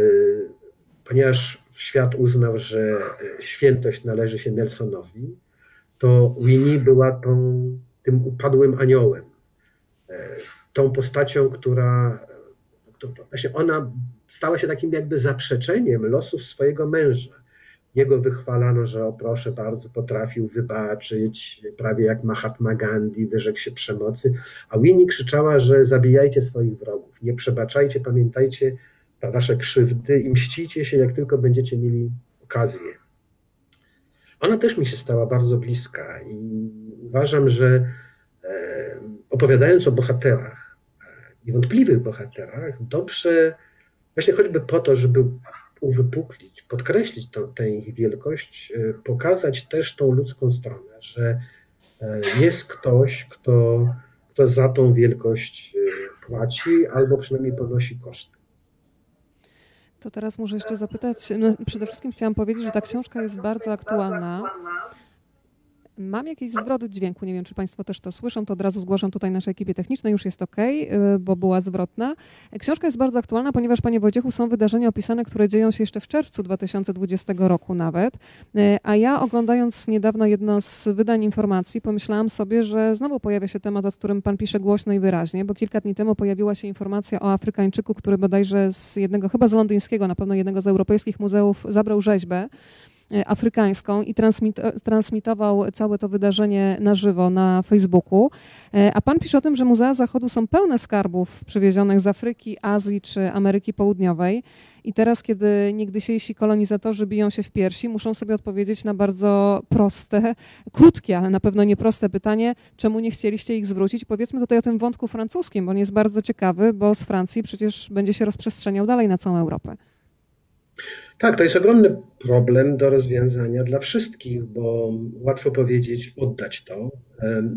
ponieważ świat uznał, że e, świętość należy się Nelsonowi, to Winnie była tą, tym upadłym aniołem. Tą postacią, która, właśnie ona stała się takim jakby zaprzeczeniem losów swojego męża. Jego wychwalano, że o proszę bardzo, potrafił wybaczyć, prawie jak Mahatma Gandhi, wyrzekł się przemocy, a Winnie krzyczała, że zabijajcie swoich wrogów, nie przebaczajcie, pamiętajcie, wasze krzywdy i mścicie się, jak tylko będziecie mieli okazję. Ona też mi się stała bardzo bliska i uważam, że e, opowiadając o bohaterach, e, niewątpliwych bohaterach, dobrze, właśnie choćby po to, żeby uwypuklić, podkreślić to, tę ich wielkość, e, pokazać też tą ludzką stronę, że jest ktoś, kto, kto za tą wielkość płaci albo przynajmniej ponosi koszty. To teraz muszę jeszcze zapytać, no przede wszystkim chciałam powiedzieć, że ta książka jest bardzo aktualna. Mam jakiś zwrot dźwięku, nie wiem, czy Państwo też to słyszą, to od razu zgłaszam tutaj naszej ekipie technicznej, już jest ok, bo była zwrotna. Książka jest bardzo aktualna, ponieważ, Panie Wojciechu, są wydarzenia opisane, które dzieją się jeszcze w czerwcu 2020 roku nawet, y, a ja oglądając niedawno jedno z wydań informacji, pomyślałam sobie, że znowu pojawia się temat, o którym Pan pisze głośno i wyraźnie, bo kilka dni temu pojawiła się informacja o Afrykańczyku, który bodajże z jednego, chyba z londyńskiego, na pewno jednego z europejskich muzeów zabrał rzeźbę, afrykańską i transmit, e, transmitował całe to wydarzenie na żywo na Facebooku. E, a pan pisze o tym, że Muzea Zachodu są pełne skarbów przywiezionych z Afryki, Azji czy Ameryki Południowej. I teraz, kiedy niegdysiejsi kolonizatorzy biją się w piersi, muszą sobie odpowiedzieć na bardzo proste, krótkie, ale na pewno nieproste pytanie, czemu nie chcieliście ich zwrócić? Powiedzmy tutaj o tym wątku francuskim, bo on jest bardzo ciekawy, bo z Francji przecież będzie się rozprzestrzeniał dalej na całą Europę. Tak, to jest ogromny problem do rozwiązania dla wszystkich, bo łatwo powiedzieć, oddać to,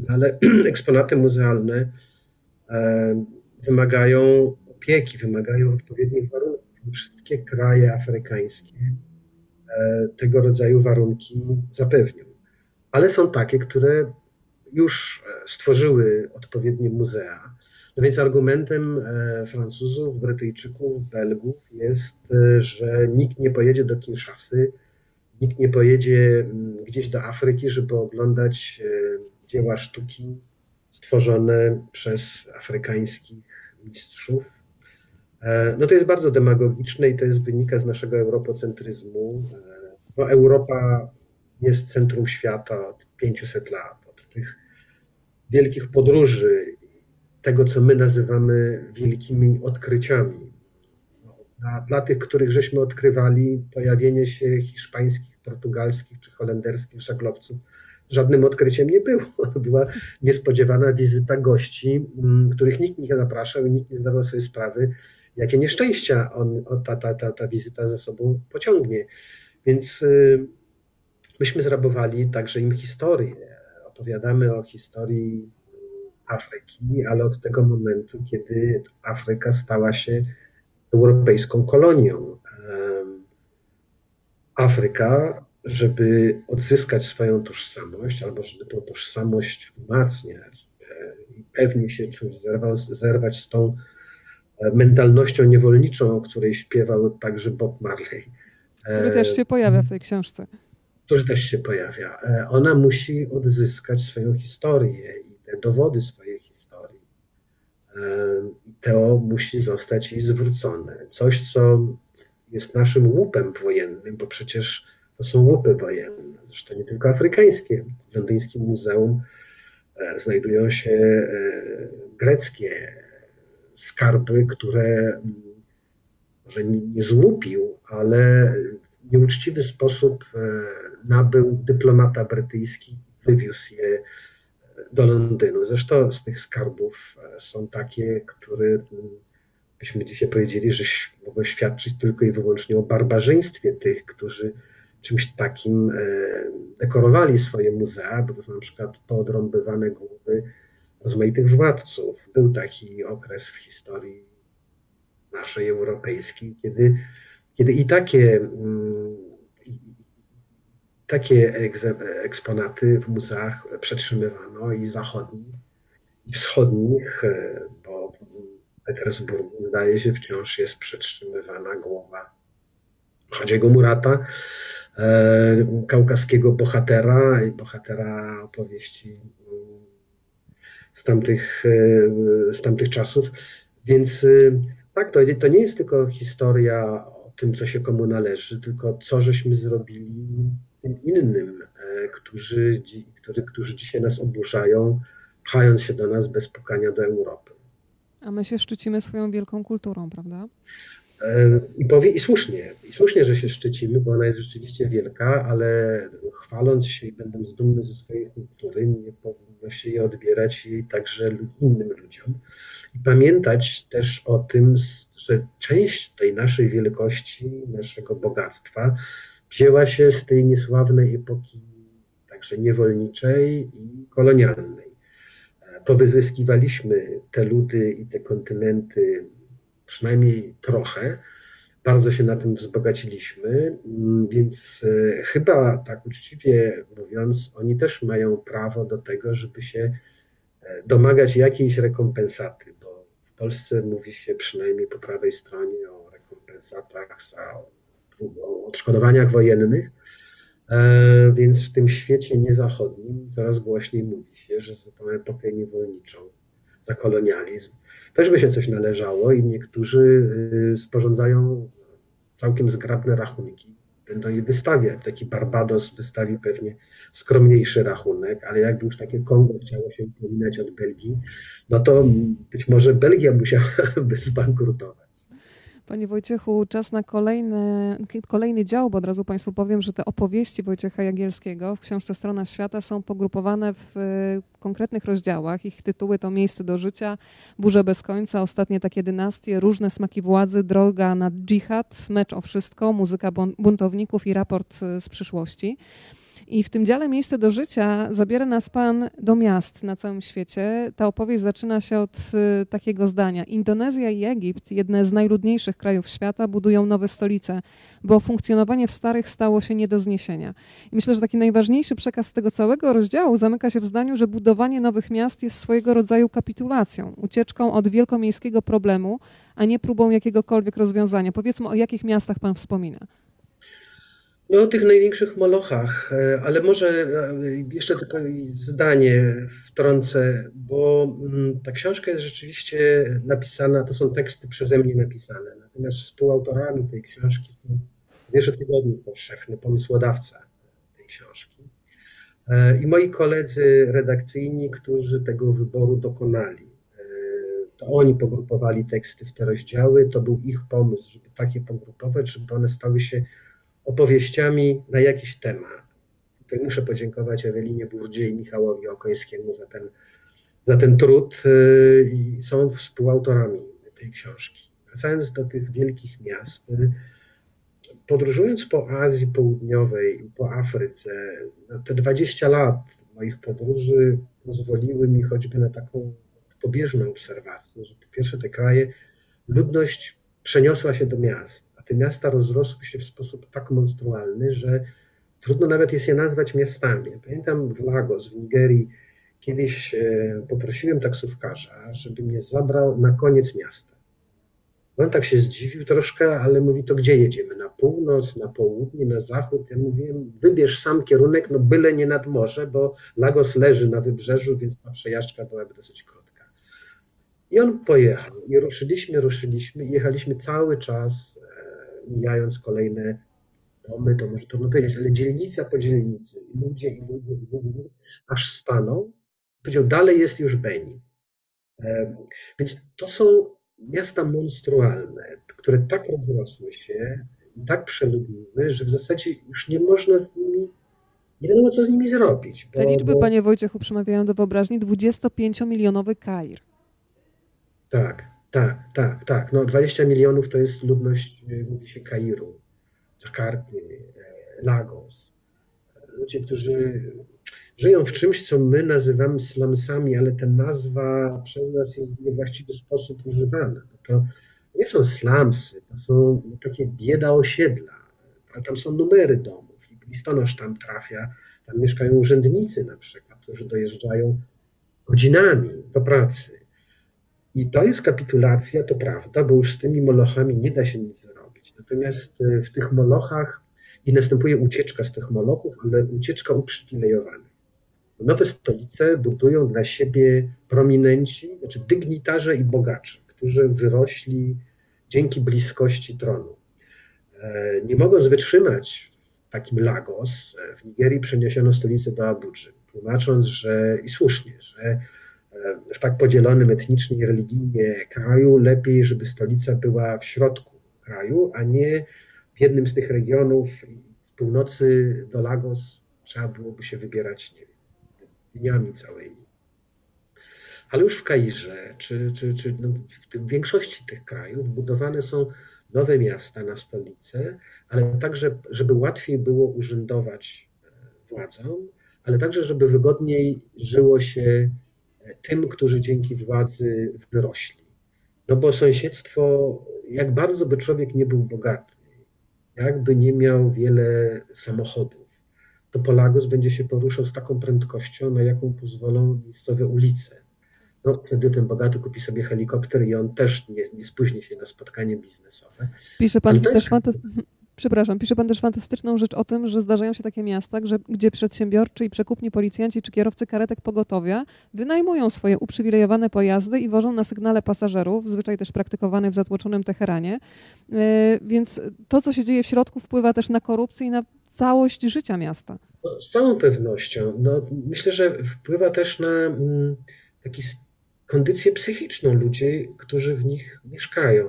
ale eksponaty muzealne wymagają opieki, wymagają odpowiednich warunków. Wszystkie kraje afrykańskie e, tego rodzaju warunki zapewnią. Ale są takie, które już e, stworzyły odpowiednie muzea no więc argumentem e, Francuzów, Brytyjczyków, Belgów jest, e, że nikt nie pojedzie do Kinshasy, nikt nie pojedzie mm, gdzieś do Afryki, żeby oglądać e, dzieła sztuki stworzone przez afrykańskich mistrzów. No to jest bardzo demagogiczne i to jest wynika z naszego europocentryzmu. No Europa jest centrum świata od 500 lat, od tych wielkich podróży tego, co my nazywamy wielkimi odkryciami. Dla, dla tych, których żeśmy odkrywali, pojawienie się hiszpańskich, portugalskich czy holenderskich żaglowców żadnym odkryciem nie było. Była niespodziewana wizyta gości, mm, których nikt nie zapraszał i nikt nie zdawał sobie sprawy, jakie nieszczęścia on, ta, ta, ta, ta wizyta ze sobą pociągnie. Więc y, myśmy zrabowali także im historię. Opowiadamy o historii Afryki, ale od tego momentu, kiedy Afryka stała się europejską kolonią. Afryka, żeby odzyskać swoją tożsamość, albo żeby tą tożsamość umacniać e, i pewnie się czymś zerwać, zerwać z tą e, mentalnością niewolniczą, o której śpiewał także Bob Marley. Który też się pojawia w tej książce. Który też się pojawia. E, ona musi odzyskać swoją historię te dowody swojej historii. To musi zostać jej zwrócone. Coś, co jest naszym łupem wojennym, bo przecież to są łupy wojenne, zresztą nie tylko afrykańskie. W londyńskim muzeum e, znajdują się e, greckie skarby, które mm, może nie złupił, ale w nieuczciwy sposób e, nabył dyplomata brytyjski, wywiózł je do Londynu. Zresztą z tych skarbów są takie, które mm, byśmy dzisiaj powiedzieli, że mogą świadczyć tylko i wyłącznie o barbarzyństwie tych, którzy czymś takim e, dekorowali swoje muzea, bo to są na przykład poodrąbywane głowy rozmaitych władców. Był taki okres w historii naszej europejskiej, kiedy, kiedy i takie, mm, takie eksponaty w muzeach przetrzymywano i zachodnich, i wschodnich, e, bo w Petersburgu zdaje się wciąż jest przetrzymywana głowa Chodziego Murata, E, kaukaskiego bohatera i bohatera opowieści mm, z tamtych, e, z tamtych czasów. Więc tak, to, to nie jest tylko historia o tym, co się komu należy, tylko co żeśmy zrobili tym innym, którzy, którzy, którzy dzisiaj nas oburzają, pchając się do nas bez pukania do Europy. A my się szczycimy swoją wielką kulturą, prawda? I powie, i słusznie, i słusznie, że się szczycimy, bo ona jest rzeczywiście wielka, ale chwaląc się i będąc dumny ze swojej kultury, nie powinno się jej odbierać jej także innym ludziom. I pamiętać też o tym, że część tej naszej wielkości, naszego bogactwa wzięła się z tej niesławnej epoki także niewolniczej i kolonialnej. Powyzyskiwaliśmy te ludy i te kontynenty przynajmniej trochę. Bardzo się na tym wzbogaciliśmy, mm, więc e, chyba tak uczciwie mówiąc, oni też mają prawo do tego, żeby się e, domagać jakiejś rekompensaty, bo w Polsce mówi się przynajmniej po prawej stronie o rekompensatach za o odszkodowaniach wojennych, e, więc w tym świecie niezachodnim coraz głośniej mówi się, że za tą epokę niewolniczą, za kolonializm też by się coś należało i niektórzy y, sporządzają całkiem zgrabne rachunki. Będą je wystawiać. Taki Barbados wystawi pewnie skromniejszy rachunek, ale jakby już takie Kongo chciało się upominać od Belgii, no to być może Belgia musiałaby zbankrutować. Panie Wojciechu, czas na kolejny, kolejny dział, bo od razu Państwu powiem, że te opowieści Wojciecha Jagielskiego w książce Strona Świata są pogrupowane w e, konkretnych rozdziałach. Ich tytuły to Miejsce do życia, Burze bez końca, Ostatnie takie dynastie, Różne smaki władzy, Droga na dżihad, Mecz o wszystko, Muzyka buntowników i Raport z przyszłości. I w tym dziale Miejsce do życia zabiera nas Pan do miast na całym świecie. Ta opowieść zaczyna się od y, takiego zdania. Indonezja i Egipt, jedne z najludniejszych krajów świata, budują nowe stolice, bo funkcjonowanie w starych stało się nie do zniesienia. I myślę, że taki najważniejszy przekaz tego całego rozdziału zamyka się w zdaniu, że budowanie nowych miast jest swojego rodzaju kapitulacją, ucieczką od wielkomiejskiego problemu, a nie próbą jakiegokolwiek rozwiązania. Powiedzmy, o jakich miastach Pan wspomina. No o tych największych molochach, e, ale może e, jeszcze tylko zdanie wtrącę, bo mm, ta książka jest rzeczywiście napisana, to są teksty przeze mnie napisane, natomiast współautorami tej książki są Wierzy Tygodnik Powszechny, pomysłodawca tej książki e, i moi koledzy redakcyjni, którzy tego wyboru dokonali. To oni pogrupowali teksty w te rozdziały, to był ich pomysł, żeby takie pogrupować, żeby one stały się opowieściami na jakiś temat. Tutaj muszę podziękować Ewelinie Burdzie i Michałowi Okońskiemu za ten, za ten trud y, i są współautorami tej książki. Wracając do tych wielkich miast, y, podróżując po Azji Południowej i po Afryce, no te 20 lat moich podróży pozwoliły mi choćby na taką pobieżną obserwację, że po pierwsze te kraje, ludność przeniosła się do miast te miasta rozrosły się w sposób tak monstrualny, że trudno nawet jest je nazwać miastami. Pamiętam w Lagos w Nigerii kiedyś e, poprosiłem taksówkarza, żeby mnie zabrał na koniec miasta. On tak się zdziwił troszkę, ale mówi, to gdzie jedziemy? Na północ, na południe, na zachód? Ja mówiłem, wybierz sam kierunek, no byle nie nad morze, bo Lagos leży na wybrzeżu, więc ta przejażdżka byłaby dosyć krótka. I on pojechał. I ruszyliśmy, ruszyliśmy i jechaliśmy cały czas, e, mijając kolejne domy, to może trudno powiedzieć, ale dzielnica po dzielnicy, ludzie i ludzie, i ludzie, aż stanął. Powiedział, dalej jest już Beni. Więc to są miasta monstrualne, które tak rozrosły się, tak przeludniły, że w zasadzie już nie można z nimi, nie wiadomo co z nimi zrobić. Bo, Te liczby, bo... panie Wojciechu, przemawiają do wyobraźni. 25-milionowy Kair. Tak, tak, tak, tak. No 20 milionów to jest ludność, e, mówi się Kairu, Jakarty, e, Lagos. Ludzie, którzy żyją w czymś, co my nazywamy slumsami, ale ta nazwa przez nas jest w niewłaściwy sposób używana. To nie są slumsy, to są takie bieda osiedla. Tam są numery domów i listonosz tam trafia. Tam mieszkają urzędnicy na przykład, którzy dojeżdżają godzinami do pracy. I to jest kapitulacja, to prawda, bo już z tymi molochami nie da się nic zrobić. Natomiast e, w tych molochach i następuje ucieczka z tych molochów, ale ucieczka uprzywilejowana. Nowe stolice budują dla siebie prominenci, znaczy dygnitarze i bogacze, którzy wyrośli dzięki bliskości tronu. E, nie mogąc wytrzymać takim Lagos, e, w Nigerii przeniesiono stolicę do Abudży, tłumacząc, że i słusznie, że w tak podzielonym etnicznie i religijnie kraju lepiej, żeby stolica była w środku kraju, a nie w jednym z tych regionów z północy do Lagos trzeba byłoby się wybierać, nie wiem, dniami całymi. Ale już w Kairze, czy, czy, czy no w większości tych krajów budowane są nowe miasta na stolicę, ale także, żeby łatwiej było urzędować e, władzą, ale także, żeby wygodniej żyło się e, tym, którzy dzięki władzy wyrośli. No bo sąsiedztwo, jak bardzo by człowiek nie był bogaty, jakby nie miał wiele samochodów, to Polagos będzie się poruszał z taką prędkością, na jaką pozwolą miejscowe ulice. No, wtedy ten bogaty kupi sobie helikopter i on też nie, nie spóźni się na spotkanie biznesowe. Pisze pan też jest... Przepraszam, pisze pan też fantastyczną rzecz o tym, że zdarzają się takie miasta, że, gdzie przedsiębiorczy i przekupni policjanci czy kierowcy karetek pogotowia wynajmują swoje uprzywilejowane pojazdy i wożą na sygnale pasażerów, zwyczaj też praktykowany w zatłoczonym Teheranie. Yy, więc to, co się dzieje w środku, wpływa też na korupcję i na całość życia miasta. No, z całą pewnością. No, myślę, że wpływa też na mm, taki kondycję psychiczną ludzi, którzy w nich mieszkają.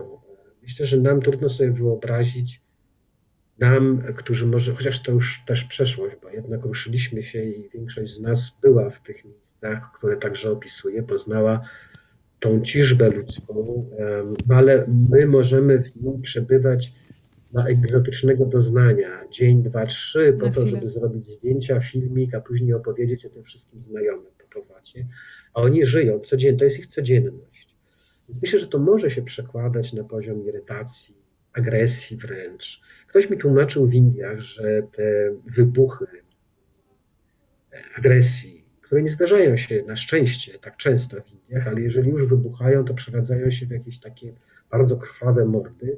Myślę, że nam trudno sobie wyobrazić, nam, którzy może, chociaż to już też przeszłość, bo jednak ruszyliśmy się i większość z nas była w tych miejscach, które także opisuje, poznała tą ciżbę ludzką, ale my możemy w nim przebywać na egzotycznego doznania, dzień, dwa, trzy, po to, żeby zrobić zdjęcia, filmik, a później opowiedzieć o tym wszystkim znajomym po powrocie. A oni żyją codziennie, to jest ich codzienność. Myślę, że to może się przekładać na poziom irytacji, agresji wręcz. Ktoś mi tłumaczył w Indiach, że te wybuchy agresji, które nie zdarzają się na szczęście tak często w Indiach, ale jeżeli już wybuchają, to przeradzają się w jakieś takie bardzo krwawe mordy,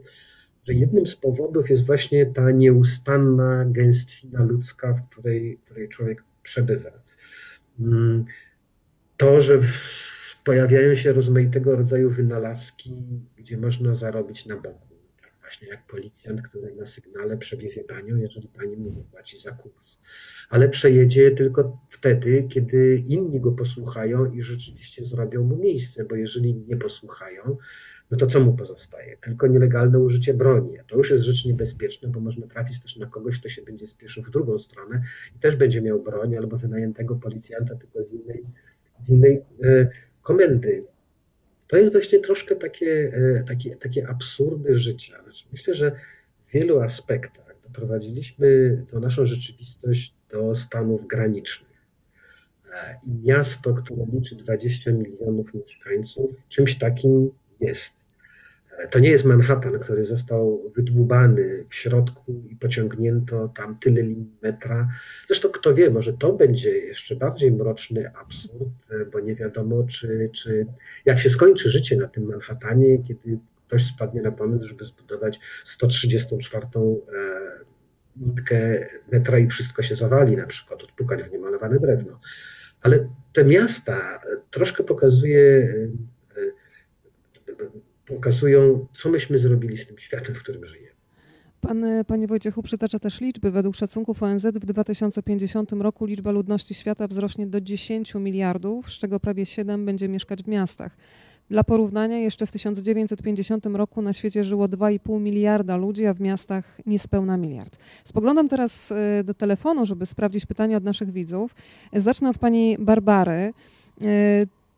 że jednym z powodów jest właśnie ta nieustanna gęstwina ludzka, w której, w której człowiek przebywa. Mm, to, że pojawiają się rozmaitego rodzaju wynalazki, gdzie można zarobić na boku. Właśnie jak policjant, który na sygnale przewiezie panią, jeżeli pani mu nie płaci za kurs. Ale przejedzie tylko wtedy, kiedy inni go posłuchają i rzeczywiście zrobią mu miejsce, bo jeżeli nie posłuchają, no to co mu pozostaje? Tylko nielegalne użycie broni. To już jest rzecz niebezpieczna, bo można trafić też na kogoś, kto się będzie spieszył w drugą stronę i też będzie miał broń albo wynajętego policjanta tylko z innej, z innej e, komendy. To jest właśnie troszkę takie, e, takie, takie absurdy życia. Znaczy, myślę, że w wielu aspektach doprowadziliśmy tą naszą rzeczywistość do stanów granicznych. E, miasto, które liczy 20 milionów mieszkańców, czymś takim jest. To nie jest Manhattan, który został wydłubany w środku i pociągnięto tam tyle linii metra. Zresztą kto wie, może to będzie jeszcze bardziej mroczny absurd, bo nie wiadomo, czy, czy jak się skończy życie na tym Manhattanie, kiedy ktoś spadnie na pomysł, żeby zbudować 134 e, nitkę metra i wszystko się zawali, na przykład odpukać w niemalowane drewno. Ale te miasta troszkę pokazuje pokazują, co myśmy zrobili z tym światem, w którym żyjemy. Pan, panie Wojciechu, przytacza też liczby. Według szacunków ONZ w 2050 roku liczba ludności świata wzrośnie do 10 miliardów, z czego prawie 7 będzie mieszkać w miastach. Dla porównania, jeszcze w 1950 roku na świecie żyło 2,5 miliarda ludzi, a w miastach niespełna miliard. Spoglądam teraz e, do telefonu, żeby sprawdzić pytania od naszych widzów. Zacznę od pani Barbary.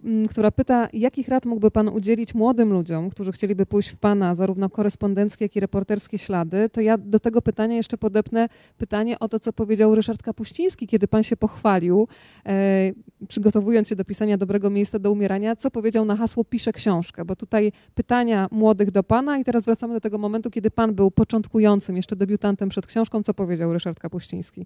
Mm, która pyta, jakich rad mógłby Pan udzielić młodym ludziom, którzy chcieliby pójść w Pana zarówno korespondenckie, jak i reporterskie ślady, to ja do tego pytania jeszcze podepnę pytanie o to, co powiedział Ryszard Kapuściński, kiedy Pan się pochwalił, e, przygotowując się do pisania dobrego miejsca do umierania, co powiedział na hasło piszę książkę, bo tutaj pytania młodych do Pana i teraz wracamy do tego momentu, kiedy Pan był początkującym, jeszcze debiutantem przed książką, co powiedział Ryszard Kapuściński?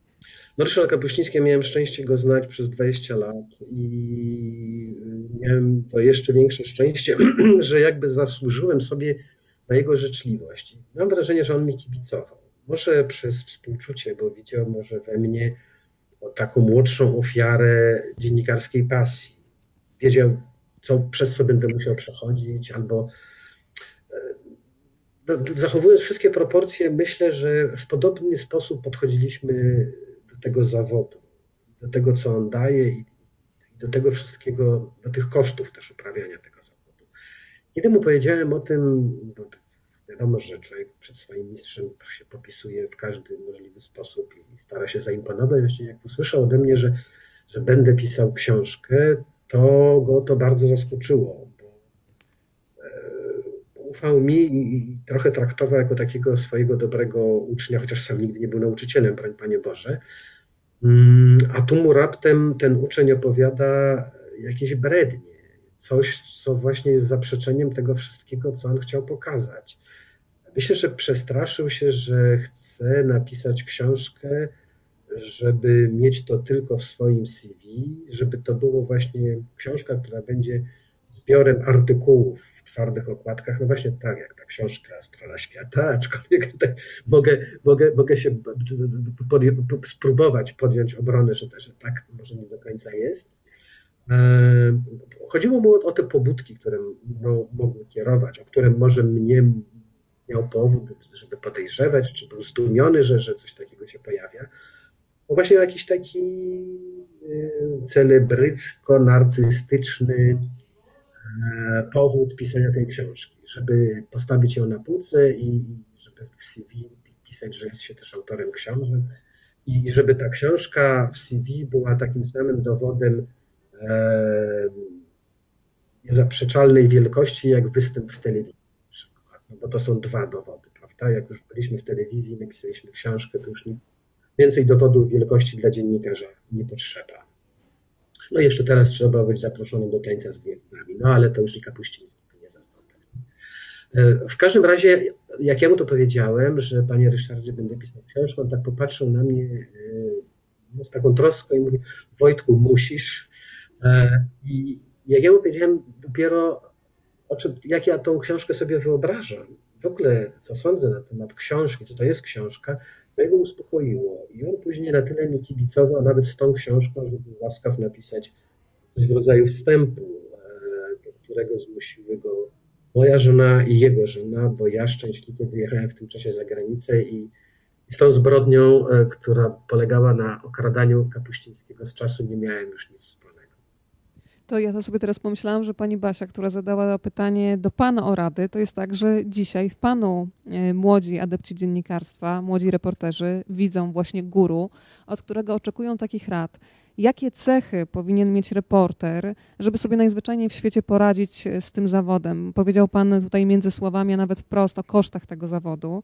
No Ryszard Kapuściński, miałem szczęście go znać przez 20 lat i miałem to jeszcze większe szczęście, że jakby zasłużyłem sobie na jego życzliwość. Mam wrażenie, że on mi kibicował. Może przez współczucie, bo widział może we mnie taką młodszą ofiarę dziennikarskiej pasji. Wiedział, co, przez co będę musiał przechodzić, albo e, no, zachowując wszystkie proporcje, myślę, że w podobny sposób podchodziliśmy tego zawodu, do tego, co on daje i do tego wszystkiego, do tych kosztów też uprawiania tego zawodu. Kiedy mu powiedziałem o tym, bo wiadomo, że człowiek przed swoim mistrzem się popisuje w każdy możliwy sposób i stara się zaimponować, właśnie jak usłyszał ode mnie, że, że będę pisał książkę, to go to bardzo zaskoczyło, bo e, ufał mi i, i trochę traktował jako takiego swojego dobrego ucznia, chociaż sam nigdy nie był nauczycielem, Panie Boże, a tu mu raptem ten uczeń opowiada jakieś brednie, coś, co właśnie jest zaprzeczeniem tego wszystkiego, co on chciał pokazać. Myślę, że przestraszył się, że chce napisać książkę, żeby mieć to tylko w swoim CV, żeby to było właśnie książka, która będzie zbiorem artykułów twardych okładkach, no właśnie tak jak ta książka Strona Świata, aczkolwiek tak mogę, mogę, mogę się podję, spróbować podjąć obronę, że, że tak może nie do końca jest. E, chodziło mu o te pobudki, które no, mogły kierować, o które może mnie miał powód, żeby podejrzewać, czy był zdumiony, że, że coś takiego się pojawia. No właśnie jakiś taki e, celebrycko-narcystyczny powód pisania tej książki, żeby postawić ją na półce i żeby w CV pisać, że jest się też autorem książek i żeby ta książka w CV była takim samym dowodem e, niezaprzeczalnej wielkości, jak występ w telewizji. No bo to są dwa dowody, prawda? Jak już byliśmy w telewizji, napisaliśmy książkę, to już więcej dowodów wielkości dla dziennikarza nie potrzeba. No jeszcze teraz trzeba być zaproszonym do tańca z gwiazdami, no ale to już i Kapuściński nie zastąpi. E, w każdym razie, jak ja mu to powiedziałem, że panie Ryszardzie będę pisał książkę, on tak popatrzył na mnie e, no, z taką troską i mówi, Wojtku, musisz. E, I jak ja mu powiedziałem dopiero, o czym, jak ja tą książkę sobie wyobrażam, w ogóle co sądzę na temat książki, co to jest książka, to jego uspokoiło. I on później na tyle mi kibicował, nawet z tą książką, że był łaskaw napisać coś w rodzaju wstępu, e, do którego zmusiły go moja żona i jego żona, bo ja szczęśliwie wyjechałem w tym czasie za granicę i, z tą zbrodnią, e, która polegała na okradaniu Kapuścińskiego z czasu, nie miałem już nic to ja to sobie teraz pomyślałam, że pani Basia, która zadała pytanie do pana o rady, to jest tak, że dzisiaj w panu e, młodzi adepci dziennikarstwa, młodzi reporterzy widzą właśnie guru, od którego oczekują takich rad. Jakie cechy powinien mieć reporter, żeby sobie najzwyczajniej w świecie poradzić e, z tym zawodem? Powiedział pan tutaj między słowami, a nawet wprost o kosztach tego zawodu.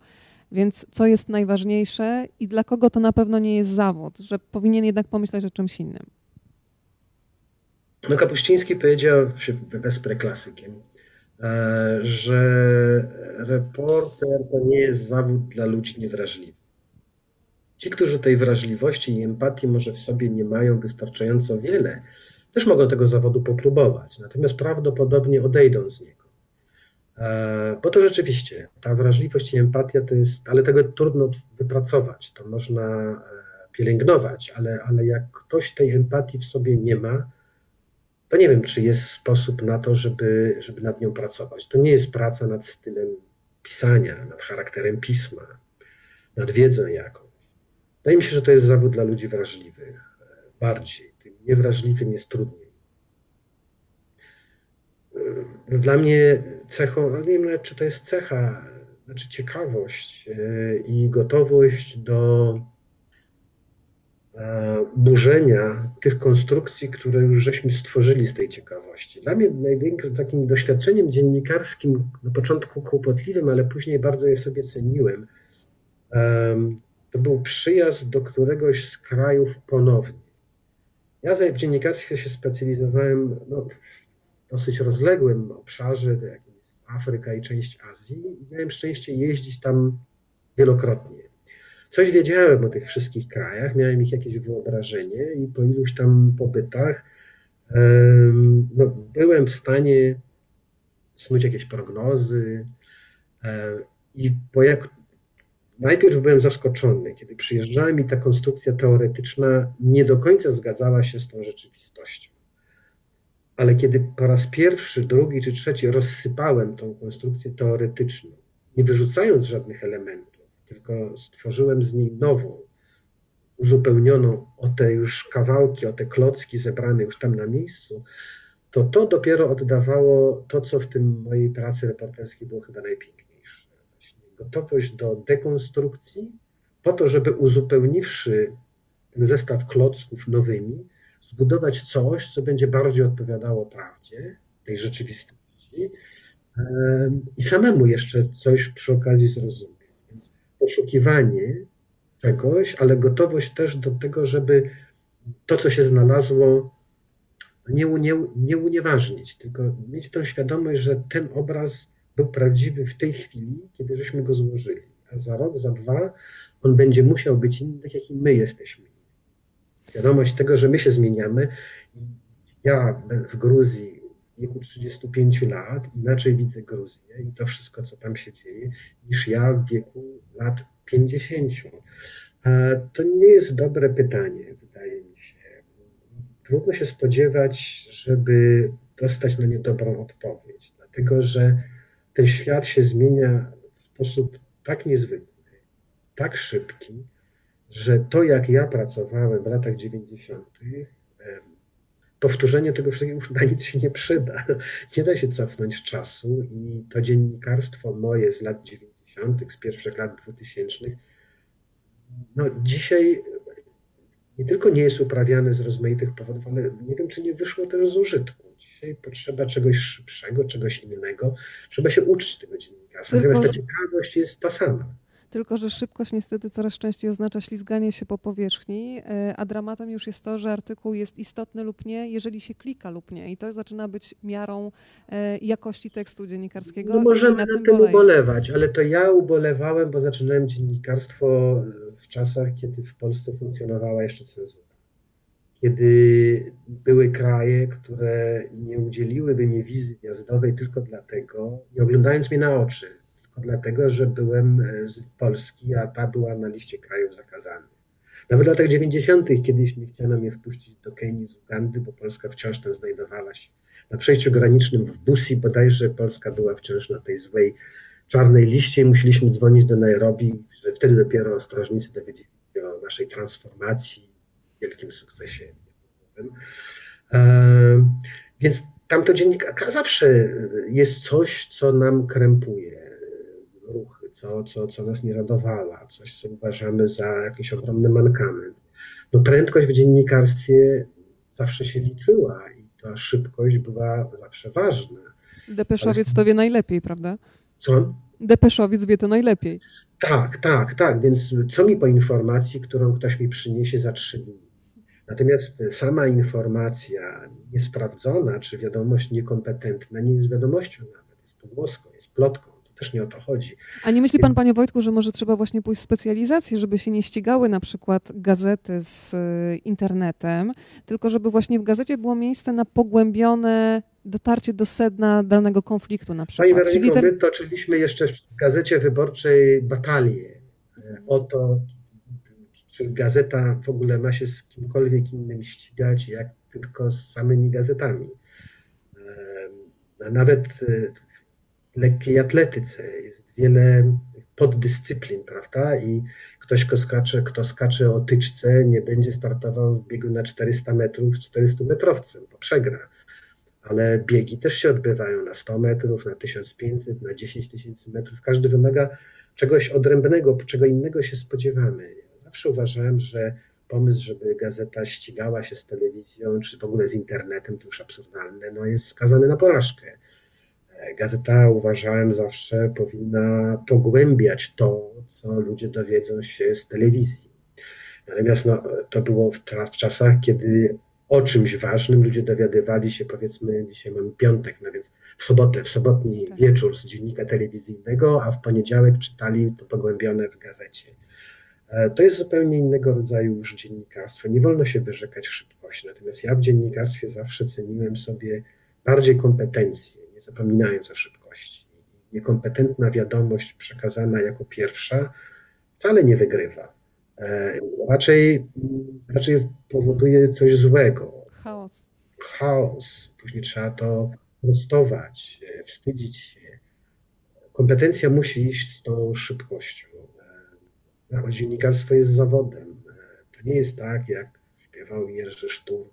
Więc co jest najważniejsze i dla kogo to na pewno nie jest zawód, że powinien jednak pomyśleć o czymś innym? No Kapuściński powiedział, się wesprę klasykiem, e, że reporter to nie jest zawód dla ludzi niewrażliwych. Ci, którzy tej wrażliwości i empatii może w sobie nie mają wystarczająco wiele, też mogą tego zawodu popróbować, natomiast prawdopodobnie odejdą z niego. E, bo to rzeczywiście, ta wrażliwość i empatia to jest, ale tego trudno wypracować, to można e, pielęgnować, ale, ale jak ktoś tej empatii w sobie nie ma, to nie wiem, czy jest sposób na to, żeby, żeby nad nią pracować. To nie jest praca nad stylem pisania, nad charakterem pisma, nad wiedzą jakąś. Wydaje mi się, że to jest zawód dla ludzi wrażliwych. Bardziej. Tym niewrażliwym jest trudniej. Dla mnie cechą, ale nie wiem czy to jest cecha, znaczy ciekawość e, i gotowość do e, burzenia tych konstrukcji, które już żeśmy stworzyli z tej ciekawości. Dla mnie największym takim doświadczeniem dziennikarskim, na początku kłopotliwym, ale później bardzo je sobie ceniłem, to był przyjazd do któregoś z krajów ponownie. Ja w dziennikarstwie się specjalizowałem no, w dosyć rozległym obszarze, jest Afryka i część Azji, i miałem szczęście jeździć tam wielokrotnie. Coś wiedziałem o tych wszystkich krajach, miałem ich jakieś wyobrażenie i po iluś tam pobytach no, byłem w stanie snuć jakieś prognozy i po jak, najpierw byłem zaskoczony, kiedy przyjeżdżałem i ta konstrukcja teoretyczna nie do końca zgadzała się z tą rzeczywistością. Ale kiedy po raz pierwszy, drugi czy trzeci rozsypałem tą konstrukcję teoretyczną, nie wyrzucając żadnych elementów, tylko stworzyłem z niej nową, uzupełnioną o te już kawałki, o te klocki zebrane już tam na miejscu, to to dopiero oddawało to, co w tym mojej pracy reporterskiej było chyba najpiękniejsze gotowość do dekonstrukcji, po to, żeby uzupełniwszy ten zestaw klocków nowymi, zbudować coś, co będzie bardziej odpowiadało prawdzie, tej rzeczywistości i samemu jeszcze coś przy okazji zrozumieć. Poszukiwanie czegoś, ale gotowość też do tego, żeby to, co się znalazło, nie, nie, nie unieważnić, tylko mieć tą świadomość, że ten obraz był prawdziwy w tej chwili, kiedy żeśmy go złożyli. A za rok, za dwa on będzie musiał być inny, tak jak i my jesteśmy. Świadomość tego, że my się zmieniamy. Ja w Gruzji wieku 35 lat inaczej widzę Gruzję i to wszystko, co tam się dzieje, niż ja w wieku lat 50. To nie jest dobre pytanie, wydaje mi się. Trudno się spodziewać, żeby dostać na nie dobrą odpowiedź, dlatego że ten świat się zmienia w sposób tak niezwykły, tak szybki, że to, jak ja pracowałem w latach 90., powtórzenie tego wszystkiego już na nic się nie przyda. Nie da się cofnąć czasu i to dziennikarstwo moje z lat 90., z pierwszych lat 2000, no dzisiaj nie tylko nie jest uprawiane z rozmaitych powodów, ale nie wiem, czy nie wyszło też z użytku. Dzisiaj potrzeba czegoś szybszego, czegoś innego. Trzeba się uczyć tego dziennikarstwa. Tylko, Natomiast ta ciekawość jest ta sama. Tylko, że szybkość niestety coraz częściej oznacza ślizganie się po powierzchni, e, a dramatem już jest to, że artykuł jest istotny lub nie, jeżeli się klika lub nie. I to zaczyna być miarą e, jakości tekstu dziennikarskiego. No możemy na, na tym ubolewać, ale to ja ubolewałem, bo zaczynałem dziennikarstwo w czasach, kiedy w Polsce funkcjonowała jeszcze cenzura kiedy były kraje, które nie udzieliłyby mi wizy wjazdowej tylko dlatego, nie oglądając mnie na oczy, dlatego, że byłem e, z Polski, a ta była na liście krajów zakazanych. Nawet w latach 90., kiedyś nie chciano mnie wpuścić do Kenii z Ugandy, bo Polska wciąż tam znajdowała się na przejściu granicznym w Busi, bodajże Polska była wciąż na tej złej czarnej liście i musieliśmy dzwonić do Nairobi, że wtedy dopiero strażnicy dowiedzieli się o naszej transformacji, wielkim sukcesie. E, więc tamto dziennikarka zawsze jest coś, co nam krępuje co, co, co nas nie radowała, coś, co uważamy za jakiś ogromny mankament. No prędkość w dziennikarstwie zawsze się liczyła i ta szybkość była zawsze ważna. Depeszowiec to wie najlepiej, prawda? Co? Depeszowiec wie to najlepiej. Tak, tak, tak. Więc co mi po informacji, którą ktoś mi przyniesie za trzy dni? Natomiast sama informacja niesprawdzona, czy wiadomość niekompetentna nie jest wiadomością nawet, jest pogłoską, jest plotką. Też nie o to chodzi. A nie myśli pan, panie Wojtku, że może trzeba właśnie pójść w specjalizację, żeby się nie ścigały na przykład gazety z y, internetem, tylko żeby właśnie w gazecie było miejsce na pogłębione dotarcie do sedna danego konfliktu na przykład. Pani Weroniko, ten... my toczyliśmy jeszcze w Gazecie Wyborczej batalię e, o to, czy gazeta w ogóle ma się z kimkolwiek innym ścigać, jak tylko z samymi gazetami. Nawet w lekkiej atletyce jest wiele poddyscyplin, prawda? I ktoś, kto skacze, kto skacze o tyczce, nie będzie startował w biegu na 400 metrów z 400 metrowcem, bo przegra. Ale biegi też się odbywają na 100 metrów, na 1500, na 10 tysięcy metrów. Każdy wymaga czegoś odrębnego, czego innego się spodziewamy. Zawsze uważałem, że pomysł, żeby gazeta ścigała się z telewizją, czy w ogóle z internetem, to już absurdalne, no jest skazany na porażkę. Gazeta, uważałem, zawsze powinna pogłębiać to, co ludzie dowiedzą się z telewizji. Natomiast no, to było w, w czasach, kiedy o czymś ważnym ludzie dowiadywali się, powiedzmy, dzisiaj mamy piątek, no więc w sobotę, w sobotni tak. wieczór z dziennika telewizyjnego, a w poniedziałek czytali to pogłębione w gazecie. E, to jest zupełnie innego rodzaju już dziennikarstwo. Nie wolno się wyrzekać szybkości. Natomiast ja w dziennikarstwie zawsze ceniłem sobie bardziej kompetencje, zapominając o szybkości. Niekompetentna wiadomość przekazana jako pierwsza wcale nie wygrywa. E, raczej, raczej powoduje coś złego. Chaos. Chaos. Później trzeba to prostować, e, wstydzić się. Kompetencja musi iść z tą szybkością. No, dziennikarstwo jest zawodem. To nie jest tak, jak śpiewał Jerzy Sztur,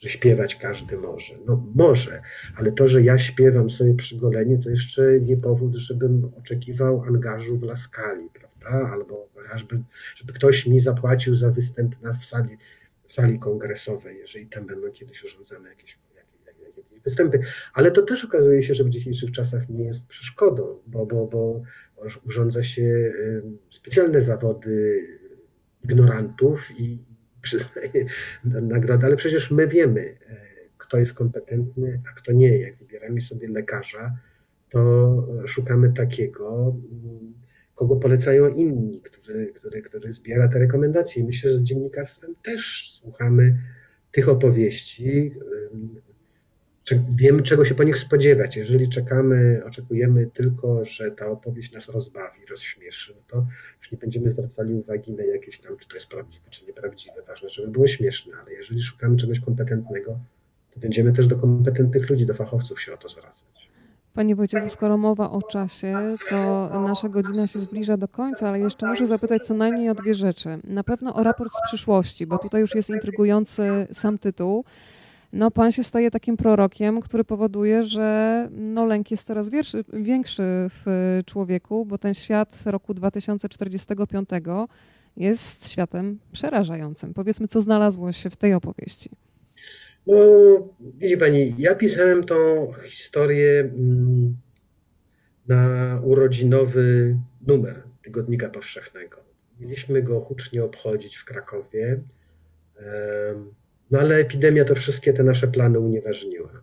że śpiewać każdy może. No może, ale to, że ja śpiewam sobie przy goleniu, to jeszcze nie powód, żebym oczekiwał angażu w Laskali, prawda? Albo chociażby, żeby ktoś mi zapłacił za występ na, w, sali, w sali kongresowej, jeżeli tam będą kiedyś urządzane jakieś, jakieś, jakieś występy. Ale to też okazuje się, że w dzisiejszych czasach nie jest przeszkodą, bo, bo, bo urządza się specjalne zawody ignorantów i przyznaje nagrodę, ale przecież my wiemy, e, kto jest kompetentny, a kto nie. Jak wybieramy sobie lekarza, to szukamy takiego, mm, kogo polecają inni, który, który, który zbiera te rekomendacje. I myślę, że z dziennikarstwem też słuchamy tych opowieści, wiemy, czego się po nich spodziewać. Jeżeli czekamy, oczekujemy tylko, że ta opowieść nas rozbawi, rozśmieszy, no to już nie będziemy zwracali uwagi na jakieś tam, czy to jest prawdziwe, czy nieprawdziwe. Ważne, żeby było śmieszne, ale jeżeli szukamy czegoś kompetentnego, to będziemy też do kompetentnych ludzi, do fachowców się o to zwracać. Panie Wojciechu, skoro mowa o czasie, to nasza godzina się zbliża do końca, ale jeszcze muszę zapytać co najmniej o dwie rzeczy. Na pewno o raport z przyszłości, bo tutaj już jest intrygujący sam tytuł no pan się staje takim prorokiem, który powoduje, że no, lęk jest coraz większy, większy w człowieku, bo ten świat roku 2045 jest światem przerażającym. Powiedzmy, co znalazło się w tej opowieści. No, widzi pani, ja pisałem tą historię mm, na urodzinowy numer Tygodnika Powszechnego. Mieliśmy go hucznie obchodzić w Krakowie. No ale epidemia to wszystkie te nasze plany unieważniła.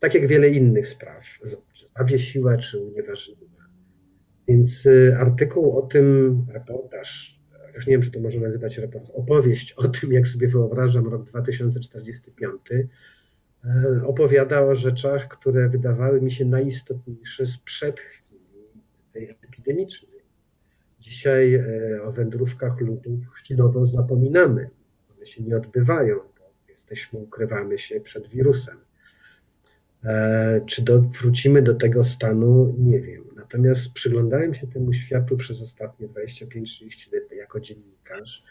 Tak jak wiele innych spraw. Zawiesiła czy unieważniła. Więc y, artykuł o tym, reportaż, już nie wiem, czy to można nazywać reportaż, opowieść o tym, jak sobie wyobrażam rok 2045, y, opowiada o rzeczach, które wydawały mi się najistotniejsze sprzed chwili tej epidemicznej. Dzisiaj y, o wędrówkach ludów chwilowo zapominamy. One się nie odbywają jesteśmy, ukrywamy się przed wirusem. E, czy do, wrócimy do tego stanu? Nie wiem. Natomiast przyglądałem się temu światu przez ostatnie 25-30 lat jako dziennikarz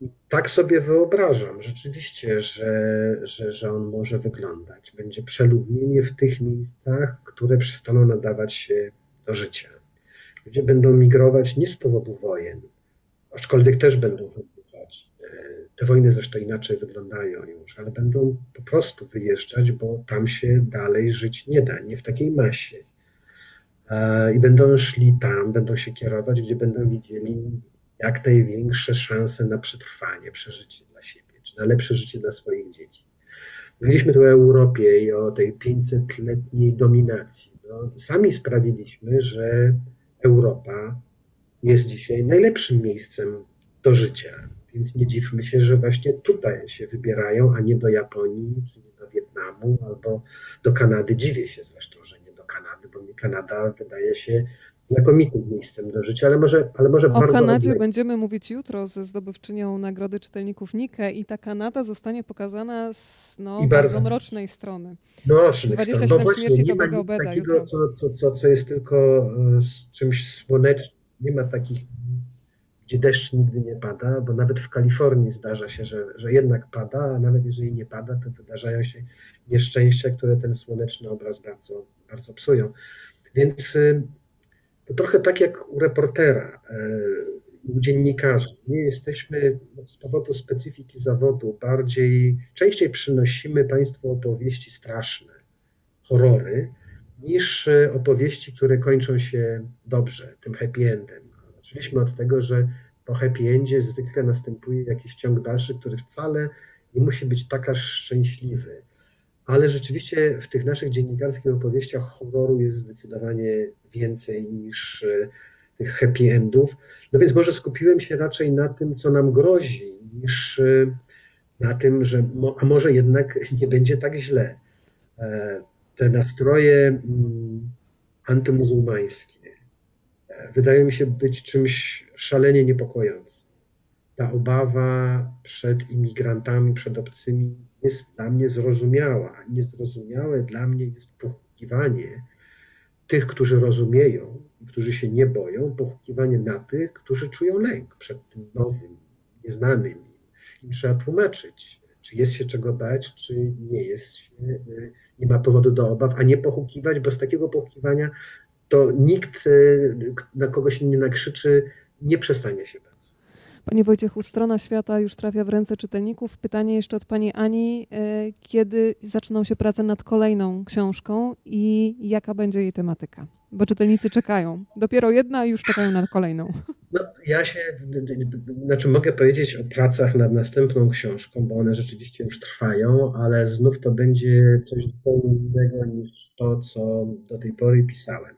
i tak sobie wyobrażam rzeczywiście, że, że, że on może wyglądać. Będzie przeludnienie w tych miejscach, które przestaną nadawać się do życia. Ludzie będą migrować nie z powodu wojen, aczkolwiek też będą te wojny zresztą inaczej wyglądają już, ale będą po prostu wyjeżdżać, bo tam się dalej żyć nie da, nie w takiej masie. E, I będą szli tam, będą się kierować, gdzie będą widzieli jak największe szanse na przetrwanie, przeżycie dla siebie, czy na lepsze życie dla swoich dzieci. Mówiliśmy tu o Europie i o tej 500-letniej dominacji. No, sami sprawiliśmy, że Europa jest dzisiaj najlepszym miejscem do życia więc nie dziwmy się, że właśnie tutaj się wybierają, a nie do Japonii, czy nie do Wietnamu, albo do Kanady. Dziwię się zresztą, że nie do Kanady, bo mi Kanada wydaje się znakomitym miejscem do życia, ale może, ale może o bardzo... O Kanadzie będziemy mówić jutro ze zdobywczynią Nagrody Czytelników Nike i ta Kanada zostanie pokazana z no, bardzo, bardzo mrocznej strony. Mrocznych 27 stron. No śmierci Tobego Obeda takiego, jutro. Co, co, co, co jest tylko e, z czymś słonecznym. Nie ma takich gdzie deszcz nigdy nie pada, bo nawet w Kalifornii zdarza się, że, że jednak pada, a nawet jeżeli nie pada, to wydarzają się nieszczęścia, które ten słoneczny obraz bardzo, bardzo psują. Więc y, to trochę tak jak u reportera, y, u dziennikarzy. Nie jesteśmy z powodu specyfiki zawodu bardziej, częściej przynosimy Państwu opowieści straszne, horrory, niż y, opowieści, które kończą się dobrze, tym happy endem. Zaczęliśmy od tego, że po happy endzie zwykle następuje jakiś ciąg dalszy, który wcale nie musi być tak aż szczęśliwy. Ale rzeczywiście w tych naszych dziennikarskich opowieściach horroru jest zdecydowanie więcej niż e, tych happy endów. No więc może skupiłem się raczej na tym, co nam grozi, niż e, na tym, że a może jednak nie będzie tak źle. E, te nastroje mm, antymuzułmańskie, wydaje mi się być czymś szalenie niepokojącym. Ta obawa przed imigrantami, przed obcymi jest dla mnie zrozumiała. Niezrozumiałe dla mnie jest pochukiwanie tych, którzy rozumieją którzy się nie boją, pochukiwanie na tych, którzy czują lęk przed tym nowym, nieznanym. Im trzeba tłumaczyć, czy jest się czego bać, czy nie jest się, nie ma powodu do obaw, a nie pochukiwać, bo z takiego pochukiwania to nikt, e, na kogoś nie nakrzyczy, nie przestanie się bać. Panie Wojciechu, strona świata już trafia w ręce czytelników. Pytanie jeszcze od Pani Ani. E, kiedy zaczną się prace nad kolejną książką i jaka będzie jej tematyka? Bo czytelnicy czekają. Dopiero jedna i już czekają na kolejną. No, ja się, znaczy mogę powiedzieć o pracach nad następną książką, bo one rzeczywiście już trwają, ale znów to będzie coś zupełnie innego niż to, co do tej pory pisałem.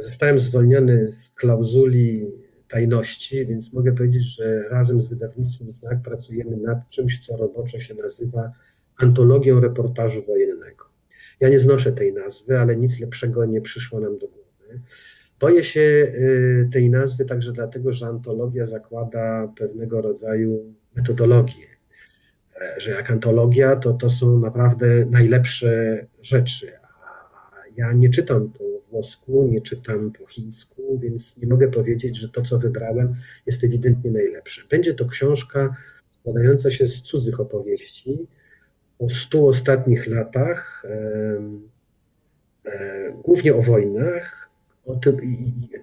Zostałem zwolniony z klauzuli tajności, więc mogę powiedzieć, że razem z wydawnictwem Znak pracujemy nad czymś, co roboczo się nazywa antologią reportażu wojennego. Ja nie znoszę tej nazwy, ale nic lepszego nie przyszło nam do głowy. Boję się y, tej nazwy także dlatego, że antologia zakłada pewnego rodzaju metodologię. E, że jak antologia, to to są naprawdę najlepsze rzeczy. A ja nie czytam po włosku, nie czytam po chińsku, więc nie mogę powiedzieć, że to, co wybrałem, jest ewidentnie najlepsze. Będzie to książka składająca się z cudzych opowieści o stu ostatnich latach, e, głównie o wojnach. O tym,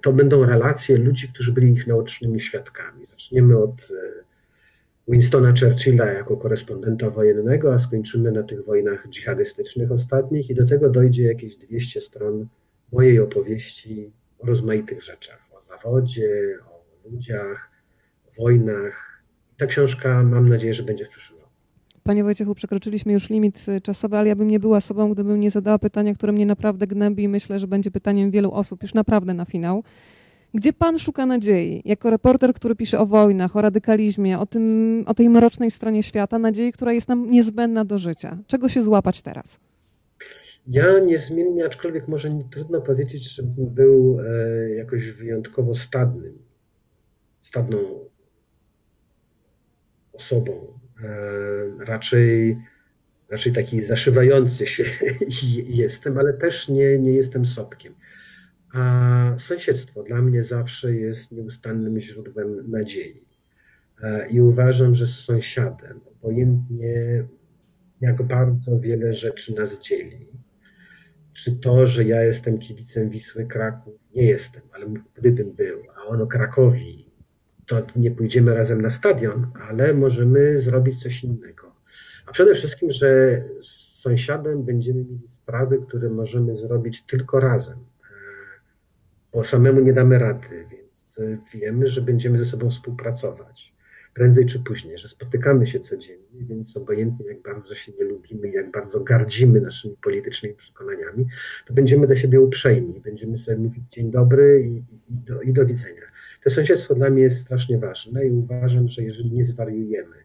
to będą relacje ludzi, którzy byli ich naocznymi świadkami. Zaczniemy od e, Winstona Churchilla jako korespondenta wojennego, a skończymy na tych wojnach dżihadystycznych ostatnich i do tego dojdzie jakieś 200 stron mojej opowieści o rozmaitych rzeczach, o zawodzie, o ludziach, o wojnach. Ta książka mam nadzieję, że będzie w przyszłym roku. Panie Wojciechu, przekroczyliśmy już limit y, czasowy, ale ja bym nie była sobą, gdybym nie zadała pytania, które mnie naprawdę gnębi i myślę, że będzie pytaniem wielu osób już naprawdę na finał. Gdzie pan szuka nadziei? Jako reporter, który pisze o wojnach, o radykalizmie, o, tym, o tej mrocznej stronie świata, nadziei, która jest nam niezbędna do życia. Czego się złapać teraz? Ja niezmiennie, aczkolwiek może nie trudno powiedzieć, żebym był e, jakoś wyjątkowo stadnym, stadną osobą. E, raczej, raczej taki zaszywający się jestem, ale też nie, nie jestem sopkiem. A sąsiedztwo dla mnie zawsze jest nieustannym źródłem nadziei. E, I uważam, że z sąsiadem, obojętnie jak bardzo wiele rzeczy nas dzieli, czy to, że ja jestem kibicem Wisły Kraków, nie jestem, ale gdybym był, a ono Krakowi, to nie pójdziemy razem na stadion, ale możemy zrobić coś innego. A przede wszystkim, że z sąsiadem będziemy mieli sprawy, które możemy zrobić tylko razem, bo samemu nie damy rady, więc wiemy, że będziemy ze sobą współpracować prędzej czy później, że spotykamy się codziennie, więc obojętnie jak bardzo się nie lubimy, jak bardzo gardzimy naszymi politycznymi przekonaniami, to będziemy do siebie uprzejmi, będziemy sobie mówić dzień dobry i, i, do, i do widzenia. To sąsiedztwo dla mnie jest strasznie ważne i uważam, że jeżeli nie zwariujemy,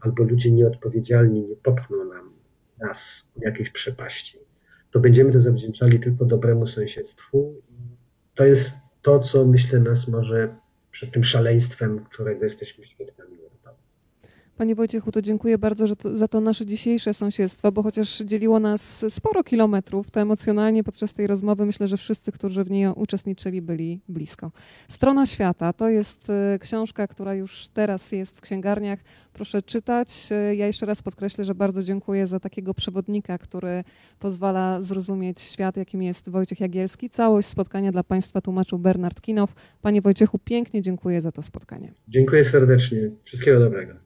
albo ludzie nieodpowiedzialni nie popchną nam nas w jakiejś przepaści, to będziemy to zawdzięczali tylko dobremu sąsiedztwu. To jest to, co myślę nas może przed tym szaleństwem, którego jesteśmy świadkami. Panie Wojciechu, to dziękuję bardzo że to, za to nasze dzisiejsze sąsiedztwo, bo chociaż dzieliło nas sporo kilometrów, to emocjonalnie podczas tej rozmowy myślę, że wszyscy, którzy w niej uczestniczyli, byli blisko. Strona świata to jest e, książka, która już teraz jest w księgarniach. Proszę czytać. E, ja jeszcze raz podkreślę, że bardzo dziękuję za takiego przewodnika, który pozwala zrozumieć świat, jakim jest Wojciech Jagielski. Całość spotkania dla Państwa tłumaczył Bernard Kinow. Panie Wojciechu, pięknie dziękuję za to spotkanie. Dziękuję serdecznie. Wszystkiego dobrego.